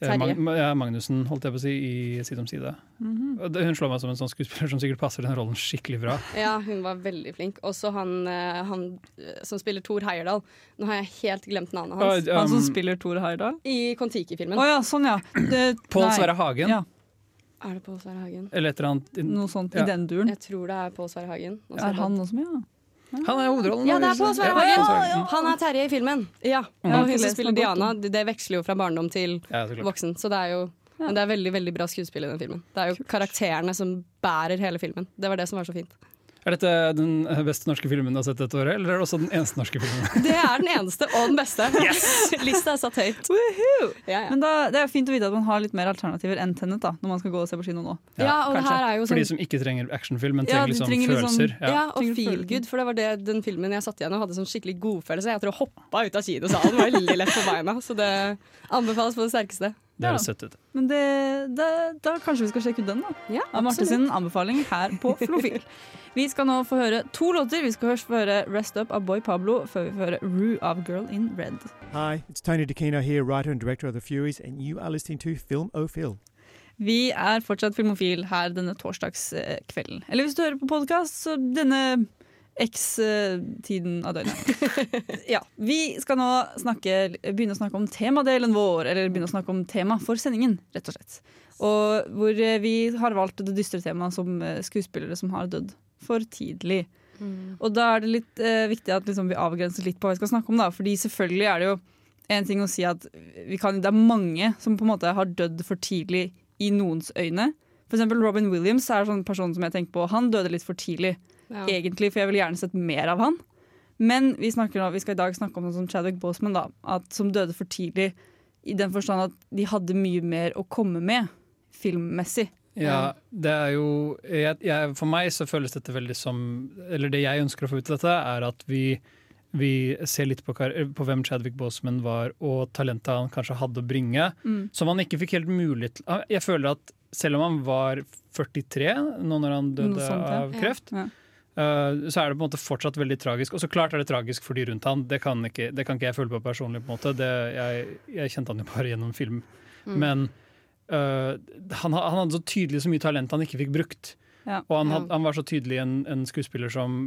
Terje. Mag Magnussen, holdt jeg på å si, i Side om side. Mm -hmm. Hun slår meg som en sånn skuespiller som sikkert passer den rollen skikkelig bra. Ja, hun var veldig flink. Også han, eh, han eh, som spiller Thor Heyerdahl. Nå har jeg helt glemt navnet hans. Ah, Han som um, spiller Thor Heyerdahl? I Kon-Tiki-filmen. Å ja, sånn ja. Det, Pål. Sverre Hagen, Ja, Er det Pål Sverre Hagen? eller et eller annet. noe sånt Ja. i den duren. Jeg tror det er Pål Sverre Hagen. Også Er han også med, ja? Han er hovedrollen. Ja, det er Pål Sverre Ja, Hagen! Han er Terje i filmen. Ja. Og hun som spiller Diana, det, veksler jo fra barndom til voksen. Så det er jo men det er veldig veldig bra skuespill i den filmen. Det er jo karakterene som bærer hele filmen. Det var det som var så fint. Er dette den beste norske filmen du har sett dette året, eller er det også den eneste norske filmen? Det er den eneste og den beste. Lista er satt høyt. Ja, ja. Men da, det er fint å vite at man har litt mer alternativer enn Tennet da, når man skal gå og se på kino nå. Ja, og det her er jo sånn... For de sånn som ikke trenger actionfilm, men trenger liksom trenger liksom- følelser. Ja, Ja. og feel good, for det var det den filmen jeg satt igjen og hadde sånn skikkelig godfølelse. Jeg tror jeg hoppa ut av kinosalen, var veldig lett på beina. Så det anbefales på det sterkeste. Det høres søtt ut. Men det, det, da kanskje vi skal sjekke ut den, da. Ja, Av Marte sin anbefaling her på Flofil. Vi skal nå få høre to låter. Vi skal først få høre 'Rest Up' av Boy Pablo, før vi får høre 'Rue' av Girl in Red. Hi, it's Tony DeCino here, writer and director of The Furies, and you are listening to Film O Phil. Vi er fortsatt filmofil her denne torsdagskvelden. Eller hvis du hører på podkast, så denne X-tiden av døgnet. ja, vi skal nå snakke, begynne å snakke om temadelen vår, eller begynne å snakke om tema for sendingen, rett og slett. Og hvor eh, vi har valgt det dystre temaet som eh, skuespillere som har dødd for tidlig. Og da er det litt eh, viktig at liksom, vi avgrenser litt på hva vi skal snakke om. Da. Fordi selvfølgelig er det jo en ting å si at vi kan, det er mange som på en måte har dødd for tidlig i noens øyne. For eksempel Robin Williams er en sånn person som jeg tenker på. Han døde litt for tidlig, Ja. egentlig, for jeg ville gjerne sett mer av han. Men vi, snakker, vi skal i dag snakke om noe som Chadwick Boseman, da, at, som døde for tidlig. I den forstand at de hadde mye mer å komme med filmmessig. Ja, det er jo jeg, jeg, For meg så føles dette veldig som Eller det jeg ønsker å få ut av dette, er at vi, vi ser litt på, på hvem Chadwick Boseman var, og talentet han kanskje hadde å bringe, Mm. som han ikke fikk helt mulighet til Ah, Jeg føler at selv om han var 43 nå når han døde sånt, ja. av kreft, Ja. eh, så er det på en måte fortsatt veldig tragisk. Og så klart er det tragisk for de rundt han, det kan ikke, det kan ikke jeg føle på personlig. på en måte det, jeg, jeg kjente han jo bare gjennom film. Mm. Men uh, han, han hadde så tydelig så mye talent han ikke fikk brukt. Ja. Og han, had, han var så tydelig en, en skuespiller som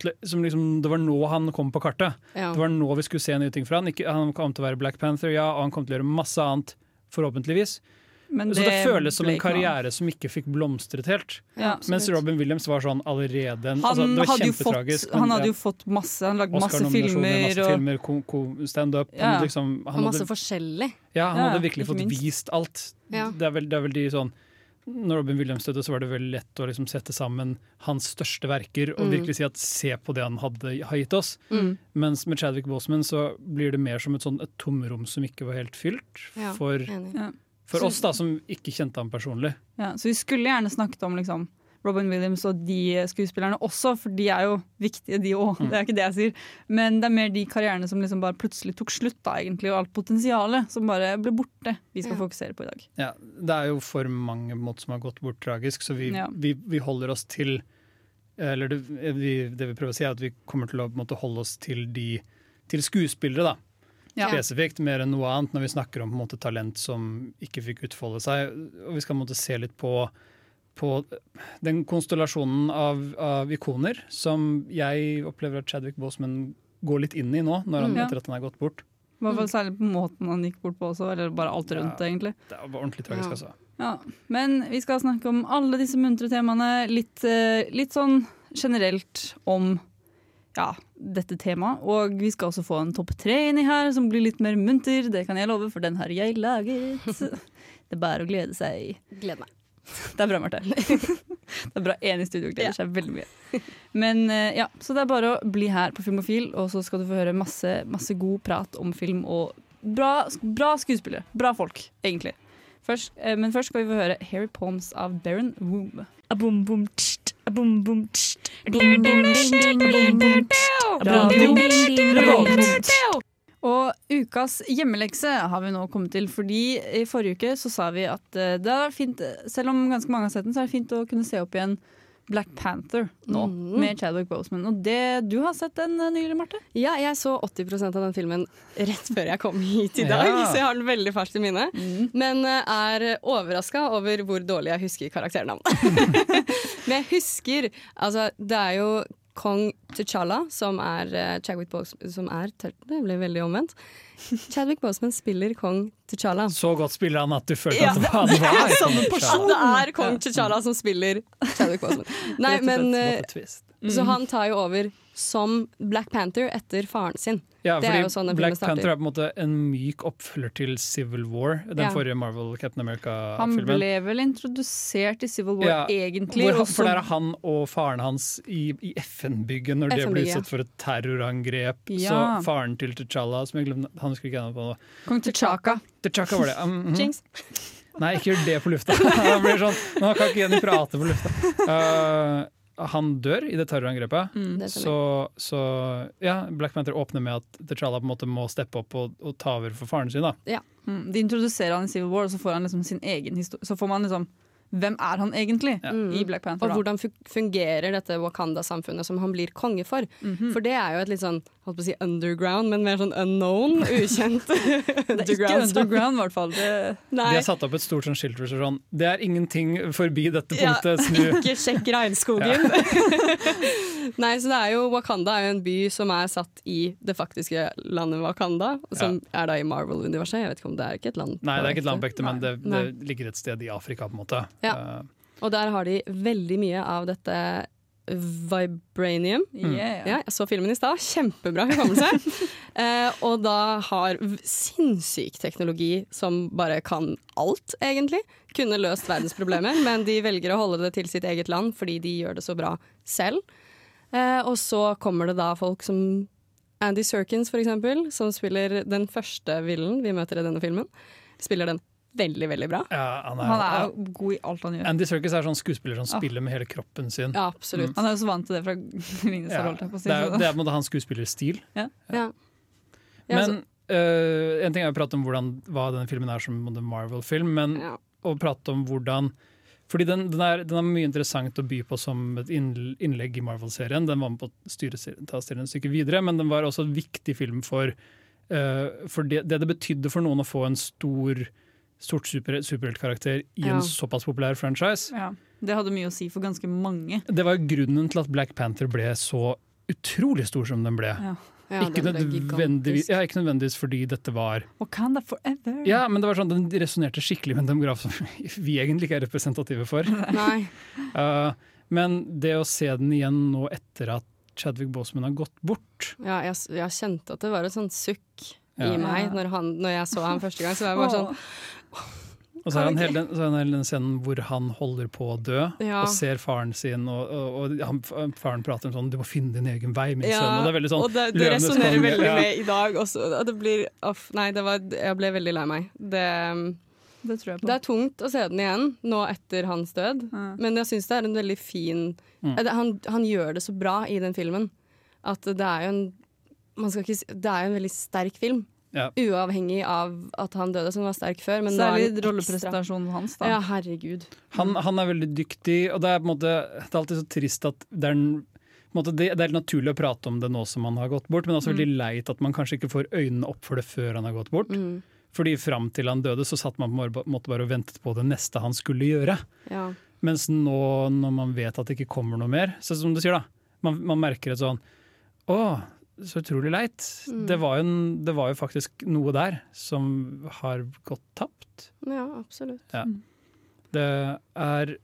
til, som liksom, Det var nå han kom på kartet. Ja. Det var nå vi skulle se nye ting fra han. Ikke, han kom til å være Black Panther, ja, og han kom til å gjøre masse annet, forhåpentligvis. Men så det det føles som en karriere som ikke fikk blomstret helt. Ja, Mens. Robin Williams var sånn allerede en, Han, altså, Det var hadde, jo fått, kjempetragisk. han hadde jo fått masse Han lagde masse filmer. masse og, filmer, ko- standup. Ja. Liksom, Og masse hadde, forskjellig. ja, han Ja, hadde virkelig fått minst. vist alt. Ja. Det, er vel, det er vel de sånn Når Robin Williams døde, så var det veldig lett å liksom sette sammen hans største verker og Mm. virkelig si at se på det han hadde, har gitt oss. Mm. Mens med Chadwick Boseman så blir det mer som et, sånn, et tomrom som ikke var helt fylt. Ja, For, enig. For Så- oss da, som ikke kjente ham personlig. Ja, så vi skulle gjerne snakket om liksom, Robin Williams og de skuespillerne også, for de er jo viktige, de òg. Mm. Det er ikke det jeg sier. Men det er mer de karrierene som liksom bare plutselig tok slutt, da, egentlig, og alt potensialet som bare ble borte, vi skal Ja. fokusere på i dag. Ja, det er jo for mange måter som har gått bort tragisk, så vi, Ja. vi, vi holder oss til Eller det vi, det vi prøver å si, er at vi kommer til å måte, holde oss til, de, til skuespillere, da. Ja. Spesifikt, mer enn noe annet, når vi snakker om på en måte, talent som ikke fikk utfolde seg. Og vi skal måte, se litt på, på den konstellasjonen av, av ikoner som jeg opplever at Chadwick Boseman går litt inn i nå, når han, Mm. Ja. etter at han er gått bort. I hvert fall særlig på måten han gikk bort på også, eller bare alt rundt, Ja. egentlig. Det var ordentlig tragisk, Ja. altså. Ja, Men vi skal snakke om alle disse muntre temaene, litt, eh, litt sånn generelt om ja, dette temaet. Og vi skal også få en topp tre inni her, som blir litt mer munter. Det kan jeg love, for den har jeg laget. Det er bare å glede seg. Gleder meg. Det er bra, Marte. Det er bra én i studio gleder seg veldig mye. Men eh, ja, Så det er bare å bli her på Filmofil, og så skal du få høre masse, masse god prat om film og bra, bra skuespillere. Bra folk, egentlig. Først, eh, men først skal vi få høre Harry Palms av Baron Woom. Og ukas hjemmelekse har vi nå kommet til, fordi i forrige uke så sa vi at eh, det er fint, selv om ganske mange har sett den, så er det fint å kunne se opp igjen Black Panther nå, mm. med Chadwick Boseman. Og det, du har sett den eh, nylig, Marte? Ja, jeg så 80% av den filmen rett før jeg kom hit i dag, Ja. så jeg har den veldig ferskt i minne. Men eh, er overraska over hvor dårlig jeg husker karakternavn. Men jeg husker Altså, det er jo kong T'Challa, som er uh, Chadwick Boseman Som er Det ble veldig omvendt. Chadwick Boseman spiller kong T'Challa. Så godt spiller han at du følte Ja, at han det var er samme person! Det er kong T'Challa som spiller Chadwick Boseman. Nei, men twist. Så han tar jo over som Black Panther etter faren sin. Ja, det fordi er jo sånn den Black. Panther er på en måte en myk oppfølger til Civil War, den Ja. forrige Marvel Captain America-filmen. ble vel introdusert i Civil War, Ja, egentlig. hvor, for det der er han og faren hans i, i FN-bygget når det ble utsatt for et terrorangrep. Ja. Så faren til T'Challa, som jeg glemte Han husker ikke navnet på nå. Kong T'Chaka. T'Chaka var det. Um, mhm. Jinx. Nei, ikke gjør det på lufta. Han blir sånn, Nå kan ikke Jenny prate på lufta. Uh, han dør i det terrorangrepet. Mm. Så, så ja, Black Panther åpner med at T'Challa på en måte må steppe opp og, og ta over for faren sin. da. Mm, de introduserer han i Civil War, og så får han liksom sin egen. Så får man liksom Hvem er han egentlig i Black Panther? Og da? hvordan fungerer dette Wakanda-samfunnet som han blir konge for. Mhm. For det er jo et litt sånn holdt på å si underground, men mer sånn unknown, ukjent Det er ikke underground, i hvert fall. Det... Nei. De har satt opp et stort sånn skilt sånn Det er ingenting forbi dette Ja, punktet. Snu. ikke sjekk regnskogen. Nei, så det er jo Wakanda er jo en by som er satt i det faktiske landet Wakanda, som er da i Marvel-universet. Jeg vet ikke om det er ikke et land Nei, det er ikke et land på ekte, men det, det ligger et sted i Afrika, på en måte. Ja. Eh, Og der har de veldig mye av dette vibranium. Yeah. Ja, jeg så filmen i stad. Kjempebra hukommelse. eh, og da har sinnssyk teknologi som bare kan alt, egentlig. Kunne løst verdensproblemer, men de velger å holde det til sitt eget land fordi de gjør det så bra selv. Eh, og så kommer det da folk som Andy Serkins, for eksempel, som spiller den første villen vi møter i denne filmen. Spiller den veldig, veldig bra. ja, han er, Han er jo god i alt han gjør. Andy Serkis er sånn skuespiller som Ah. spiller med hele kroppen sin. Ja, absolutt. Han er jo så vant til det fra Ringenes Ja, det, er, på en måte hans skuespillerstil. Ja. Ja. Men uh, En ting er å prate om hvordan, hva denne filmen er som en Marvel-film, men Ja. å prate om hvordan fordi den, den, er, den er mye interessant å by på som et innlegg i Marvel-serien. Den var med på å styre, ta serien et stykke videre, men den var også en viktig film for, uh, for det, det det betydde for noen å få en stor stort super, superheltkarakter i Ja. en såpass populær franchise. Ja. Det hadde mye å si for ganske mange. Det var grunnen til at Black Panther ble så utrolig stor som den ble. Ja. Ja, ikke, den nødvendigvis, ikke nødvendigvis fordi dette var Wakanda forever. Ja, men det var sånn, den resonnerte skikkelig med en demograf som vi egentlig ikke er representative for. Nei. Uh, men det å se den igjen nå etter at Chadwick Boseman har gått bort Ja, jeg, jeg kjente at det var et sånt sukk Ja. i meg når, han, når jeg så ham første gang. Så var jeg bare sånn Og så er han hele den, hele den scenen hvor han holder på å dø, Ja. og ser faren sin, og, og, og han, faren prater om sånn 'du må finne din egen vei, min Ja, sønn'. Og det er veldig sånn og det, det resonnerer veldig Ja. med i dag også. og Det blir, off, nei, det var, jeg ble veldig lei meg. Det, Det tror jeg på. det er tungt å se den igjen nå etter hans død, Ja. men jeg syns det er en veldig fin Mm. Eh, han, han gjør det så bra i den filmen at det er jo en man skal ikke si, Det er en veldig sterk film. Ja. Uavhengig av at han døde, som var sterk før. Er Særlig rolleprestasjonen rollepresentasjonen hans. da. Ja, herregud. Han, han er veldig dyktig, og det er, på en måte, det er alltid så trist at det er, en, på en måte, det, det er naturlig å prate om det nå som han har gått bort, men også Mm. veldig leit at man kanskje ikke får øynene opp for det før han har gått bort. Mm. Fordi fram til han døde, så satt man på en måte bare og ventet på det neste han skulle gjøre. Ja. Mens nå, når man vet at det ikke kommer noe mer, så som du sier, da, man, man merker et sånn Å, så utrolig leit. Mm. Det, var jo en, det var jo faktisk noe der som har gått tapt. ja, absolutt. Ja. Det er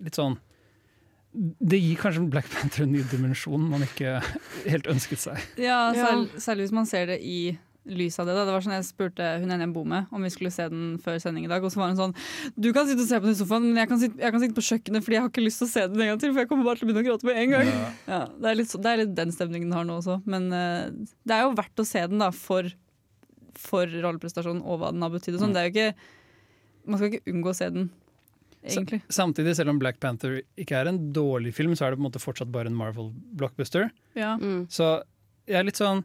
litt sånn Det gir kanskje Black Panther en ny dimensjon man ikke helt ønsket seg. Ja, Ja. særlig, særlig hvis man ser det i lys av det. Da. Det var sånn Jeg spurte hun ene jeg bor med om vi skulle se den før sending i dag, og så var hun sånn Du kan sitte og se på den i sofaen, men jeg kan, sitte, jeg kan sitte på kjøkkenet fordi jeg har ikke lyst til å se den en gang til, for jeg kommer bare til å begynne å gråte med en gang. Ja, det, er litt, det er litt den stemningen den har nå også. Men uh, det er jo verdt å se den da for, for rolleprestasjonen og hva den har betydd. Sånn. Det er jo ikke Man skal ikke unngå å se den, egentlig. Samtidig, selv om Black Panther ikke er en dårlig film, så er det på en måte fortsatt bare en Marvel-blockbuster. Ja. Mm. Så jeg er litt sånn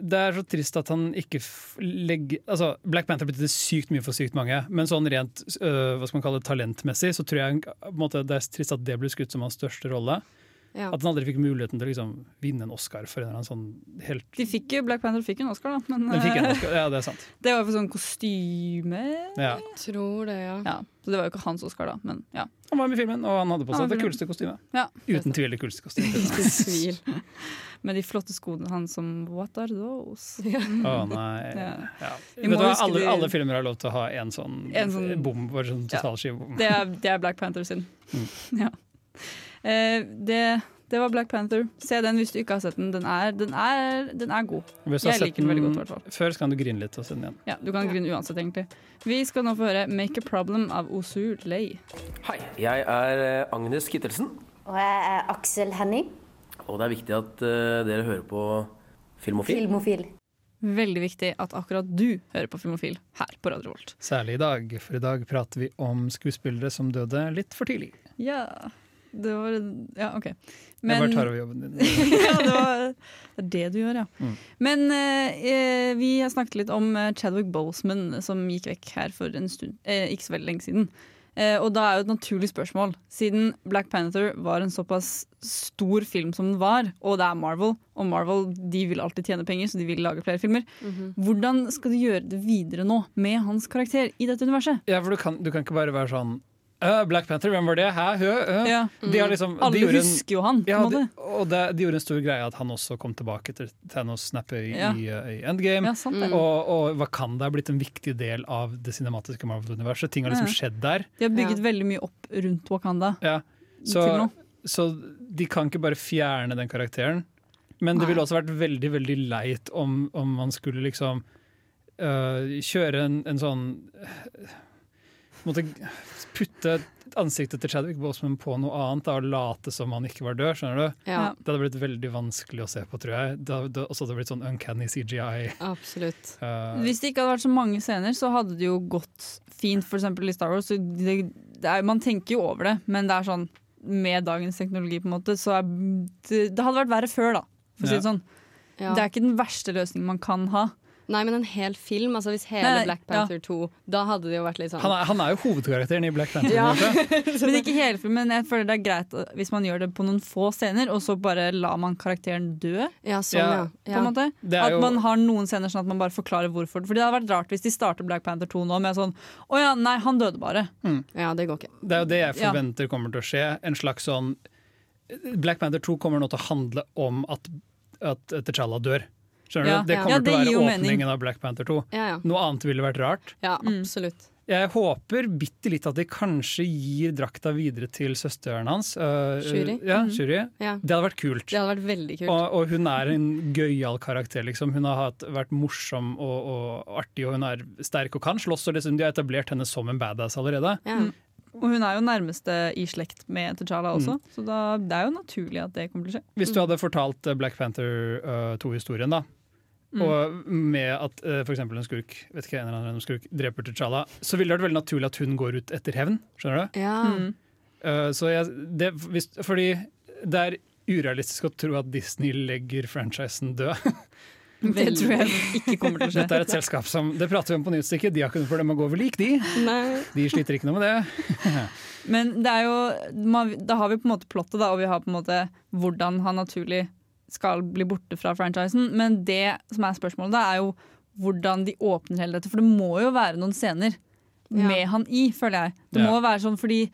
Det er så trist at han ikke legger Altså, Black Panther betydde sykt mye for sykt mange, men sånn rent øh, hva skal man kalle det, talentmessig så tror jeg måte, det er trist at det blir skutt som hans største rolle. Ja. At han aldri fikk muligheten til å liksom, vinne en Oscar for en eller annen sånn helt De fikk jo, Black Panther fikk en Oscar, da. Men Den fikk en eh, Oscar, ja, det er sant. det var for sånn kostyme. Ja. Tror det, ja. Ja, så det var jo ikke hans Oscar, da. Men ja. Han var med i filmen, og han hadde på seg det kuleste kostymet. Ja. Uten tvil det kuleste kostymet. Med de flotte skoene hans som What are those? Å nei. Ja. Ja. Vet du hva, alle, alle filmer har lov til å ha en sånn, En sånn- bom, bare sånn Ja. totalskivebom. Det det er Black Panther sin. Mm. Ja. Eh, det, det var Black Panther. Se den hvis du ikke har sett den. Den er, den er, den er god. Hvis du har Jeg liker den veldig godt, i den hvert fall. Før så kan du grine litt og se den igjen. Ja, du kan grine uansett, egentlig. Vi skal nå få høre 'Make a Problem' av Osu Lei. Hei, jeg er eh, Agnes Kittelsen, Og jeg er Aksel Henning, og det er viktig at uh, dere hører på Filmofil. filmofil. Veldig viktig at akkurat du hører på Filmofil her på Radio Volt. Særlig i dag, for i dag prater vi om skuespillere som døde litt for tidlig. Ja, det var Ja, OK. jeg bare tar over jobben din. ja, det, var, det er det du gjør, ja. Mm. Men eh, vi har snakket litt om eh, Chadwick Boseman, som gikk vekk her for en stund, eh, ikke så veldig lenge siden. Eh, og da er jo et naturlig spørsmål, siden Black Panther var en såpass stor film som den var, og det er Marvel, og Marvel de vil alltid tjene penger, så de vil lage flere filmer. Mhm. Hvordan skal du gjøre det videre nå med hans karakter i dette universet? Ja, for du kan, du kan ikke bare være sånn «Øh, Black Panther, hvem var det? Hæ? Hø? Uh. Ja. De har liksom, Alle de gjorde husker jo han, på Ja, de, og det, de gjorde en stor greie at han også kom tilbake til Thanos-snappet i, Ja. i, uh, i Endgame. Ja, sant mm. Og, og Wakanda er blitt en viktig del av det cinematiske Marvel-universet. Ting har liksom Ja. skjedd der. De har bygget veldig mye opp rundt Wakanda. Ja. Så, så de kan ikke bare fjerne den karakteren. Men det ville også vært veldig veldig leit om, om man skulle liksom kjøre en, en sånn Måtte putte ansiktet til Chadwick Boseman på noe annet da, og late som han ikke var død. skjønner du? Ja. Det hadde blitt veldig vanskelig å se på, tror jeg. Det hadde også hadde blitt sånn uncanny CGI. Absolutt. Uh, Hvis det ikke hadde vært så mange scener, så hadde det jo gått fint, eksempel i Star Wars. Så det, det er, man tenker jo over det, men det er sånn med dagens teknologi, på en måte, så er det, det hadde vært verre før, da. For å si Ja. sånn. Ja. Det er ikke den verste løsningen man kan ha. Nei, men en hel film. Altså Hvis hele Nei, Black ja. Panther 2 Da hadde det jo vært litt sånn Han er, han er jo hovedkarakteren i Black Panther. Ja. Men ikke hele filmen. Jeg føler det er greit hvis man gjør det på noen få scener, og så bare lar man karakteren dø. Ja, sånn, ja. På en måte. At jo- man har noen scener sånn at man bare forklarer hvorfor. Fordi det hadde vært rart hvis de starter Black Panther 2 nå med sånn Å ja, nei, han døde bare. Ja, det går ikke. Det er jo det jeg Ja. forventer kommer til å skje. En slags sånn Black Panther 2 kommer nå til å handle om at, at T'Challa dør. Skjønner Ja. du? Det kommer Ja, til å være åpningen mening. av Black Panther 2. Ja, ja. Noe annet ville vært rart. Ja, absolutt. Jeg håper bitte litt at de kanskje gir drakta videre til søsteren hans. Uh, Shuri. Ja, Mhm. Shuri. Ja. Det hadde vært kult. Det hadde vært veldig kult. Og, og hun er en gøyal karakter, liksom. Hun har hatt, vært morsom og, og artig, og hun er sterk og kan slåss. Og liksom, de har etablert henne som en badass allerede. Mm. Og hun er jo nærmeste i slekt med T'Challa også, Mm. så da, det er jo naturlig at det kommer til å skje. Hvis du hadde fortalt Black Panther uh, 2-historien, da, Mm. og med at uh, f.eks. en skurk vet ikke, en eller annen skurk dreper T'Challa, så ville det vært veldig naturlig at hun går ut etter hevn. Skjønner du? Ja. Mm. Uh, så jeg, det, hvis, fordi det er urealistisk å tro at Disney legger franchisen død. Det tror jeg ikke kommer til å skje. Dette er et selskap som Det prater vi om på nyhetsstykket, de har ikke noe problem med å gå over lik, de. Nei. De sliter ikke noe med det. Men det er jo, da har vi på en måte plottet, da, og vi har på en måte hvordan han naturlig skal bli borte fra franchisen. Men det som er spørsmålet, da, er jo hvordan de åpner hele dette. For det må jo være noen scener Ja. med han i, føler jeg. Det Ja. må være sånn fordi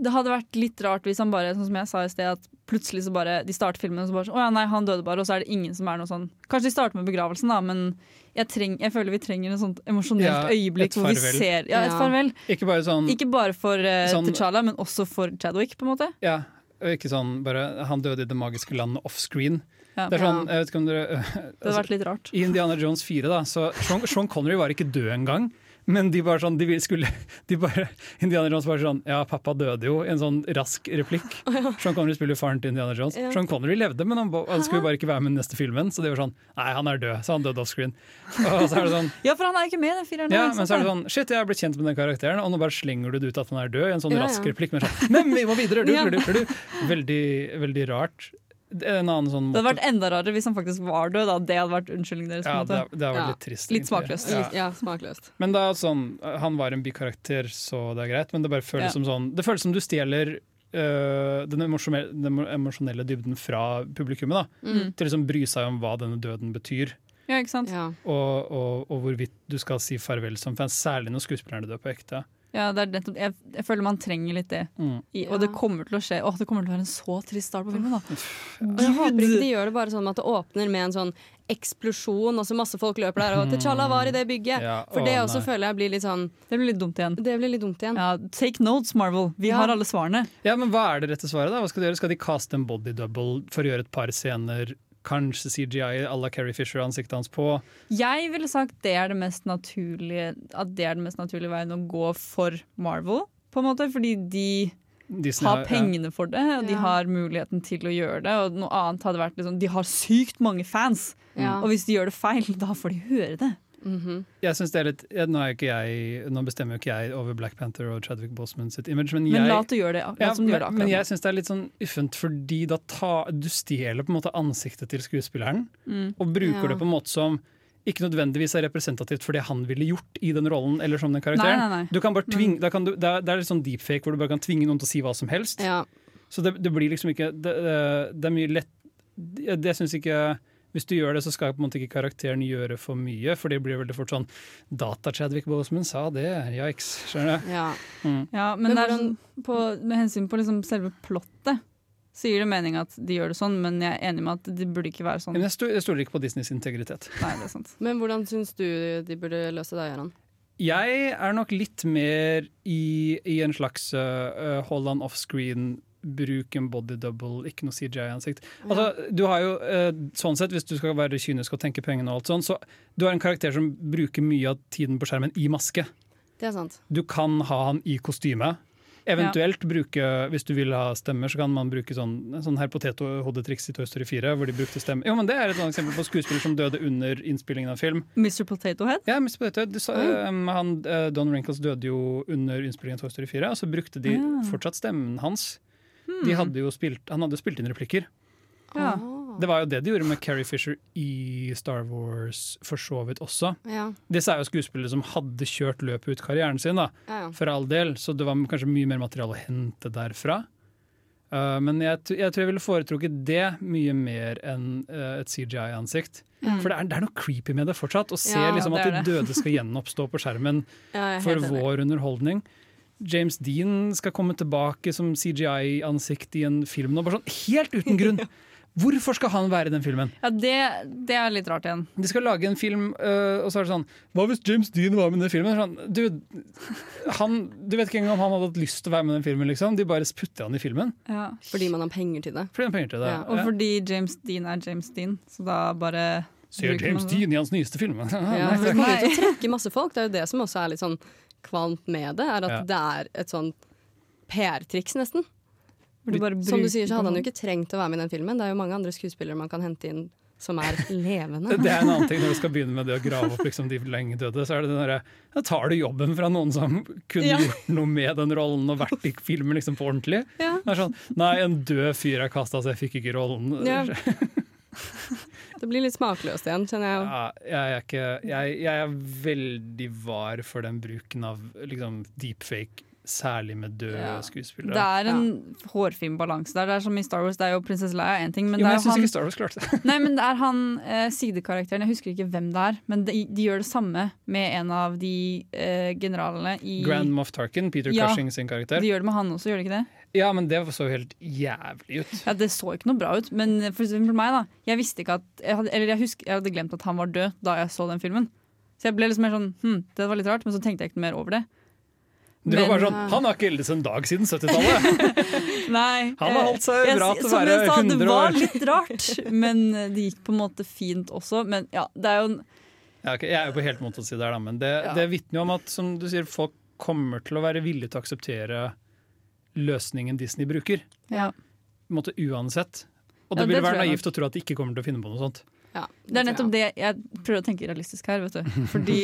det hadde vært litt rart hvis han bare, sånn som jeg sa i sted, at plutselig så bare de starter filmen og så bare sånn Å ja, nei, han døde bare, og så er det ingen som er noe sånn Kanskje de starter med begravelsen, da, men jeg, treng, jeg føler vi trenger et sånt emosjonelt Ja, øyeblikk hvor vi ser Ja, et Ja. farvel. Ikke bare sånn Ikke bare for uh, Sånn- T'Challa, men også for Chadwick, på en måte. Ja, ikke sånn bare Han døde i det magiske landet offscreen. Ja. Det er sånn, jeg vet ikke om dere Det hadde vært litt rart. I Indiana Jones 4, da, så Sean, Sean Connery var ikke død engang. Men de bare sånn, de skulle de bare, Indiana Jones bare sånn Ja, pappa døde jo. En sånn rask replikk. Sean Connery spiller faren til Indiana Jones. Ja. Sean Connery levde, men han, han skulle bare ikke være med i neste filmen. Så de var sånn Nei, han er død. Så han døde offscreen. Og så er det sånn Ja, for han er ikke med i den fireren. ja, men så er det sånn Shit, jeg har blitt kjent med den karakteren, og nå bare slenger du det ut at han er død. I en sånn Ja, ja. rask replikk. Men sånn Men vi må videre! Du, du, du. Veldig, veldig rart. Det er En annen sånn Det hadde vært enda rarere hvis han faktisk var død. Da. Det hadde vært unnskyldningen deres. Ja, det, måte. det vært Ja. litt trist. Litt smakløst. Ja. Ja, smakløst. Men da sånn, han var en bikarakter, så det er greit. Men det bare føles Ja. som sånn Det føles som du stjeler øh, den emosjonelle, den emosjonelle dybden fra publikummet. da Mm. Til å liksom bry seg om hva denne døden betyr. Ja, ikke sant? Ja. Og, og, og hvorvidt du skal si farvel som fans, særlig når skuespillerne dør på ekte. Ja, det er nettopp, jeg, jeg føler man trenger litt det. Mm. I, og det kommer til å skje. Åh, det kommer til å være en så trist start på filmen. da Og jeg håper ikke de gjør det bare sånn at det åpner med en sånn eksplosjon, og så masse folk løper der, og T'Challa var i det bygget. Ja, For å, det også nei. føler jeg blir litt sånn Det blir litt dumt igjen. Det blir litt dumt igjen. Ja, take notes, Marvel. Vi Ja. har alle svarene. Ja, men Hva er det rette svaret? da? Hva Skal de gjøre? Skal de caste en body double for å gjøre et par scener? Kanskje CGI à la Carrie Fisher ansiktet hans på? Jeg ville sagt det er det mest naturlige At det er den mest naturlige veien å gå for Marvel. På en måte, Fordi de Disney har ja. pengene for det, og de Ja. har muligheten til å gjøre det. Og noe annet hadde vært liksom, De har sykt mange fans, Ja. og hvis de gjør det feil, da får de høre det. Mhm. Jeg synes det er litt, ja, nå, er ikke jeg, nå bestemmer jo ikke jeg over Black Panther og Chadwick Boseman sitt image, men, Men la det gjøre det, ja, som du men, gjør det men jeg syns det er litt sånn uffent, fordi da ta, du stjeler på en måte ansiktet til skuespilleren, Mm. og bruker Ja. det på en måte som ikke nødvendigvis er representativt for det han ville gjort i den rollen, eller som den karakteren. Nei, nei, nei. Du kan bare tvinge, da kan du, det, er, det er litt sånn deepfake hvor du bare kan tvinge noen til å si hva som helst. Ja. Så det, det blir liksom ikke Det, det, det er mye lett Jeg, jeg synes ikke Hvis du gjør det, så skal på en måte ikke karakteren gjøre for mye, for det blir veldig fort sånn Data-Chadwick Boseman sa det, yikes. Skjønner du? ja. Mm. Ja, men, Men det er sånn, på, med hensyn på liksom selve plottet, så gir det mening at de gjør det sånn, men jeg er enig med at det burde ikke være sånn. Men jeg sto- jeg stoler ikke på Disneys integritet. Nei, det er sant. Men hvordan syns du de burde løse det, Gøran? Jeg er nok litt mer i, i en slags uh, hold on offscreen, bruk en body double, ikke noe CGI-ansikt. Altså, du har jo, eh, sånn sett, Hvis du skal være kynisk og tenke pengene, og alt sånn, så du har en karakter som bruker mye av tiden på skjermen i maske. Det er sant. Du kan ha han i kostyme. Eventuelt bruke, hvis du vil ha stemmer, så kan man bruke sånn, sånn her potethodetriks i Toy Story 4. hvor de brukte stemme. Jo, men Det er et eksempel på skuespiller som døde under innspillingen av film. Mr. Potato Head? Ja, Mr. Potato Head. Mm. han, eh, Don Wrinkles døde jo under innspillingen av Toy Story 4, og så brukte de mm. fortsatt stemmen hans. De hadde jo spilt, han hadde spilt inn replikker. Ja. Ah. Det var jo det de gjorde med Carrie Fisher i Star Wars for så vidt også. Ja. Disse er jo skuespillere som hadde kjørt løpet ut karrieren sin, da, Ja, ja. for all del, så det var kanskje mye mer materiale å hente derfra. Uh, men jeg, jeg tror jeg ville foretrukket det mye mer enn uh, et CGI-ansikt. Mm. For det er, det er noe creepy med det fortsatt. Å se Ja, liksom, at de døde skal gjenoppstå på skjermen Ja, er for vår underholdning. James Dean skal komme tilbake som CGI-ansikt i en film nå, bare sånn helt uten grunn. Hvorfor skal han være i den filmen? Ja, det, det er litt rart igjen. De skal lage en film, øh, og så er det sånn Hva hvis James Dean var med i den filmen? Sånn, du, han, du vet ikke engang om han hadde hatt lyst til å være med i den filmen. Liksom. De bare putter han i filmen. Ja. Fordi man har penger til det. Fordi man har penger til det. Ja, og Ja. fordi James Dean er James Dean, så da bare Ser James. Dean i hans nyeste film. Ja, Nei, det takk. kommer til å trekke masse folk. Det er jo det som også er litt sånn kvalmt med det. Er at Ja. det er et sånn PR-triks, nesten. Du bare Som du sier, så hadde han jo ikke trengt å være med i den filmen. Det er jo mange andre skuespillere man kan hente inn som er levende. Det er en annen ting når du skal begynne med det å grave opp liksom, de lenge døde. Så er det den derre Da tar du jobben fra noen som kunne Ja. gjort noe med den rollen og vært i filmen liksom på ordentlig. Ja. Det er sånn Nei, en død fyr er kasta, så jeg fikk ikke rollen. Ja. Det blir litt smakløst igjen, kjenner jeg. Ja, jeg, er ikke, jeg, jeg er veldig var for den bruken av liksom, deepfake, særlig med døde Ja. skuespillere. Det er en hårfin balanse der. Det er som i Star Wars, det er jo prinsesse Leia én ting, men jo, det men er jeg syns han ikke Star Wars klarte det. Nei, men det er han eh, sidekarakteren, jeg husker ikke hvem det er, men de, de gjør det samme med en av de eh, generalene i Grand Moff Tarkin, Peter Ja, Cushing sin karakter. De gjør det med han også, gjør de ikke det? Ja, men det så jo helt jævlig ut. Ja, Det så ikke noe bra ut, men for eksempel meg, da. Jeg visste ikke at jeg hadde, Eller jeg husker, jeg hadde glemt at han var død da jeg så den filmen. Så jeg ble liksom mer sånn hm, det var litt rart, men så tenkte jeg ikke mer over det. Du var bare sånn, Han har ikke eldes en dag siden 70-tallet! Nei. Han har holdt seg eh, bra til å som være jeg sa, Det var litt rart, men det gikk på en måte fint også. Men ja, det er jo en Ja, okay. jeg er jo på helt motsatt side her, da, men det, Ja. det vitner jo om at som du sier, folk kommer til å være villige til å akseptere løsningen Disney bruker. Ja. Måte uansett. Og Ja, det ville vil være naivt å tro at de ikke kommer til å finne på noe sånt. Ja, Det er nettopp det jeg prøver å tenke realistisk her. Vet du. Fordi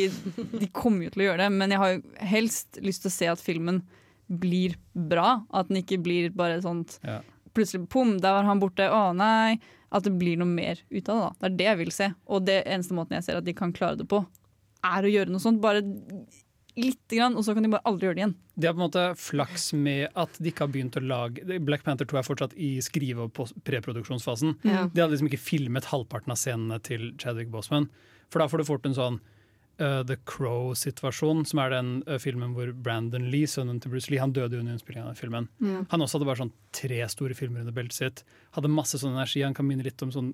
de kommer jo til å gjøre det, men jeg har jo helst lyst til å se at filmen blir bra. At den ikke blir bare sånt Ja. plutselig pom, der var han borte, å nei. At det blir noe mer ut av det. da. Det er det jeg vil se. Og det eneste måten jeg ser at de kan klare det på, er å gjøre noe sånt. Bare lite grann, og så kan de bare aldri gjøre det igjen. De har på en måte flaks med at de ikke har begynt å lage Black Panther 2 er fortsatt i skrive- og preproduksjonsfasen. Ja. De hadde liksom ikke filmet halvparten av scenene til Chadwick Boseman. For da får du fort en sånn uh, The Crow-situasjon, som er den uh, filmen hvor Brandon Lee, sønnen til Bruce Lee, han døde under innspillingen av filmen. Ja. Han også hadde bare sånn tre store filmer under beltet sitt. Hadde masse sånn energi. Han kan minne litt om sånn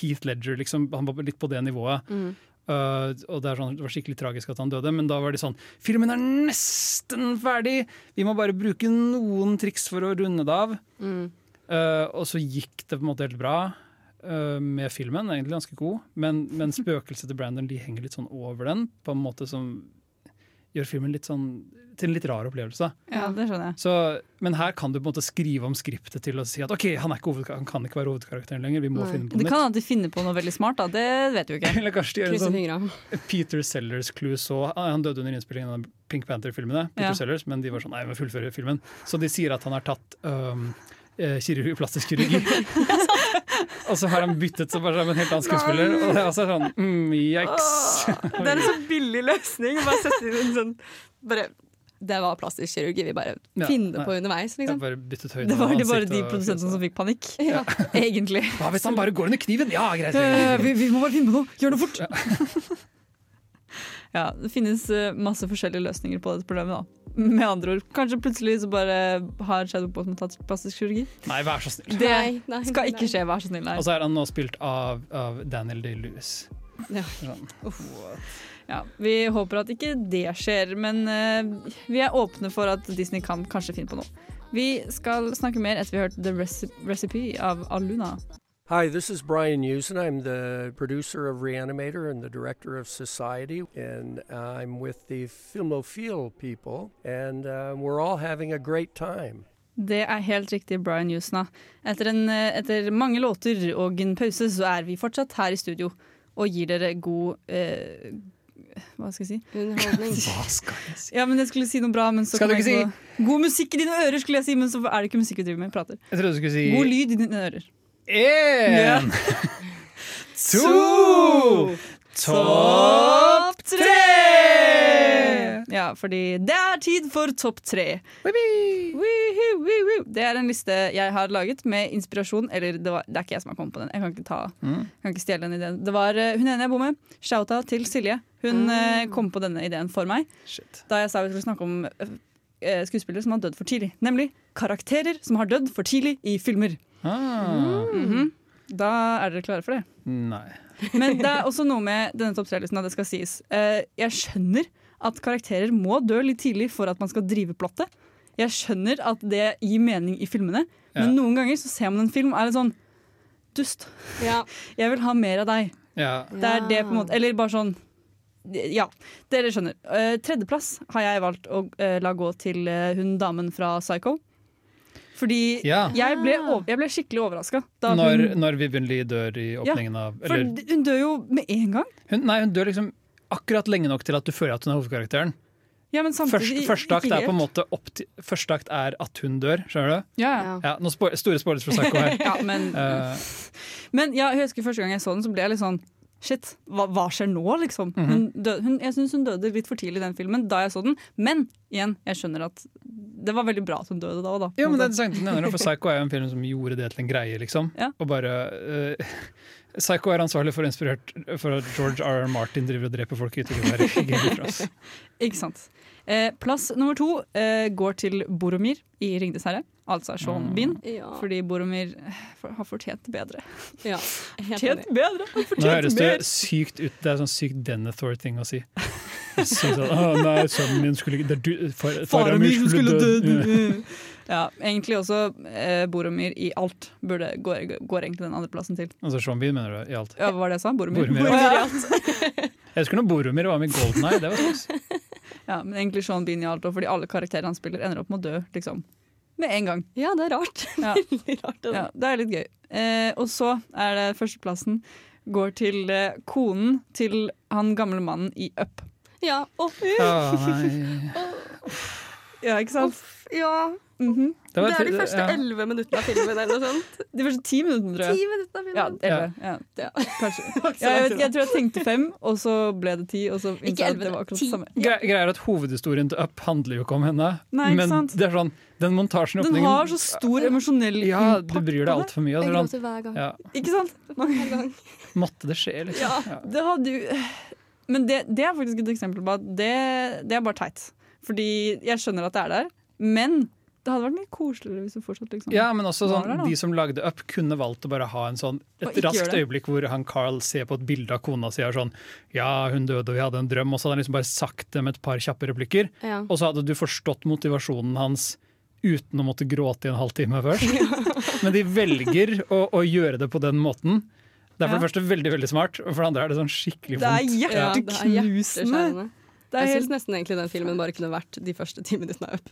Heath Ledger, liksom. Han var litt på det nivået. Mm. Uh, og det, er sånn, det var skikkelig tragisk at han døde, men da var de sånn Filmen er nesten ferdig! Vi må bare bruke noen triks for å runde det av. Mm. Uh, og så gikk det på en måte helt bra uh, med filmen, egentlig ganske god. Men, men spøkelset til Brandon de henger litt sånn over den, på en måte som gjør filmen litt sånn til en litt rar opplevelse. Ja, det skjønner jeg. Så, men her kan du på en måte skrive om skriptet til å si at ok, han, er ikke han kan ikke være hovedkarakteren lenger, vi må Nei. finne på Det noe kan nytt. at de finner på noe veldig smart, da. Det vet du ikke. Eller kanskje de gjør en sånn. Peter Sellers-clue så Han døde under innspillingen av Pink Panther-filmene, Peter Ja. Sellers, men de var sånn nei, vi må fullføre filmen. Så de sier at han har tatt um, eh, kirurgi, plastisk kirurgi. og så har han byttet seg bare som en helt annen skuespiller. Og det er altså sånn mm, yikes. Det er en så billig løsning. Bare sette inn en sånn bare, Det var plastisk kirurgi. Vi bare Ja, finner det på underveis. Liksom. bare Det var det bare de produsentene som fikk panikk. Ja. Egentlig. Hva hvis han bare går under kniven? Ja, greit. Vi, vi må bare finne på noe! Gjør noe fort! ja, det finnes eh, masse forskjellige løsninger på dette problemet. da. Med andre ord, kanskje plutselig så bare har Shadow Boseman tatt plastisk kirurgi. Nei, vær så snill. Det Nei, nei, skal nei. ikke skje, vær så snill. Nei. Og så er han nå spilt av, av Daniel Day-Lewis. Ja. Sånn. Ja, vi håper at ikke det skjer, men uh, vi er åpne for at Disney kan kanskje finne på noe. Vi skal snakke mer etter vi har hørt The Recipe av Aluna. Hi, this is Brian Usen. I'm the producer of Reanimator and the director of Society, and I'm with the Filmophile people, and uh, we're all having a great time. Det er helt riktig, Brian Jusna. Etter, en, etter mange låter og en pause, så er vi fortsatt her i studio og gir dere god eh, Hva skal jeg si? Underholdning. Hva skal jeg si? Ja, men jeg skulle si noe bra, men så Skal kom du jeg ikke på God musikk i dine ører, skulle jeg si, men så er det ikke musikk vi driver med. Prater. Jeg trodde du skulle si God lyd i dine ører. Én, To, topp tre! Ja, fordi det er tid for topp tre. Det er en liste jeg har laget med inspirasjon Eller det, var, det er ikke jeg som har kommet på den. Jeg kan ikke, ta, Mm. kan ikke stjele den ideen. Det var eh, hun ene jeg bor med. Shouta til Silje. Hun eh, Mm. kom på denne ideen for meg da jeg sa vi skulle snakke om eh, skuespillere som har dødd for tidlig. Nemlig karakterer som har dødd for tidlig i filmer. Ah. Mhm. Da er dere klare for det? Nei. Men det er også noe med denne topp tre-listen at det skal sies. Eh, jeg skjønner at karakterer må dø litt tidlig for at man skal drive plottet. Jeg skjønner at det gir mening i filmene, Ja. men noen ganger så ser man en film er litt sånn Dust. Jeg vil ha mer av deg. Ja. Det er det på en måte Eller bare sånn Ja, dere skjønner. Uh, tredjeplass har jeg valgt å uh, la gå til uh, hun damen fra Psycho. Fordi Ja. jeg, ble, over, jeg ble skikkelig overraska Når, når Vivian Lee dør i åpningen av For hun dør jo med en gang. hun, Nei, hun dør liksom akkurat lenge nok til at du føler at hun er hovedkarakteren. Ja, men Først, samtidig første akt er på en måte opp til, Første akt er at hun dør, skjønner du? Ja, ja. Ja, noen spor, store spoilers fra Psycho her. Ja, men, uh, men ja, jeg husker første gang jeg så den, så ble jeg litt sånn Shit, hva, hva skjer nå, liksom? Mhm. hun døde, hun, jeg syns hun døde litt for tidlig i den filmen da jeg så den. Men igjen, jeg skjønner at det var veldig bra at hun døde da da. ja, men det er sant, du nevner for Psycho er jo en film som gjorde det til en greie, liksom. Ja. Og bare Uh, Psycho er ansvarlig for, inspirert, for at George R. R. Martin driver og dreper folk i Thrones. Ikke sant. Eh, plass nummer to eh, går til Boromir i 'Ringenes herre', altså Sean Mm. Bean. Ja. Fordi Boromir eh, har fortjent bedre. Ja, helt Fortjent enig. bedre! Han Nå høres det sykt ut Det er sånn sykt Denethor-ting å si. Si sånn, «Å, nei, sønnen min skulle ikke det er far, Faren min skulle dø! Ja. Ja, egentlig også eh, Boromir i alt burde går, går egentlig den andreplassen til. Altså Sean Bean, mener du? I alt. Ja, hva var det jeg sa? Boromir? Boromir, Boromir i alt. Jeg husker når Boromir var med i Golden Eye. Det var sånn. Ja, men egentlig Sean Bean i alt, og fordi alle karakterer han spiller, ender opp med å dø, liksom. Med en gang. Ja, det er rart. Ja. Veldig rart. Det Ja, det er litt gøy. Eh, og så er det førsteplassen går til eh, konen til han gamle mannen i Up. Ja, å, Å, nei. Ja, ikke sant? Ja. Mhm. Det Det er de første første ja. elleve minuttene av filmen eller noe sånt. De første ti minuttene, tror jeg. Ti minutter av Ja, filmen. elleve. Ja. Ja. Kanskje. Ja, jeg, vet, jeg tror jeg tenkte fem, og så ble det ti. Og så Ikke elleve, det var akkurat ti. det samme. Gre- Greia er at Hovedhistorien til Up handler jo ikke om henne. Nei, ikke men sant? det er sånn, den montasjen i Den har så stor emosjonell Ja, du bryr deg det. altfor mye. Jeg gråter hver gang. sånn, ja, Ikke sant? Hver gang. måtte det skje, liksom? Ja, Ja. det hadde jo Men det, det er faktisk et eksempel på at det, det er bare teit. Fordi jeg skjønner at det er der, men det hadde vært mye koseligere hvis du fortsatt liksom Ja, men også sånn, der. De som lagde Up, kunne valgt å bare ha en sånn, et raskt øyeblikk hvor han Carl ser på et bilde av kona si og sånn Ja, hun døde, og vi hadde en drøm. Og så hadde han liksom bare sagt det med et par kjappe replikker. Ja. Og så hadde du forstått motivasjonen hans uten å måtte gråte i en halvtime først. Men de velger å, å gjøre det på den måten. Det er for det første veldig veldig smart, og for det andre er det sånn skikkelig Det er vondt. Ja, det er hjerteknusende. Det er Jeg helt syns nesten egentlig den filmen bare kunne vært de første ti minuttene av Up.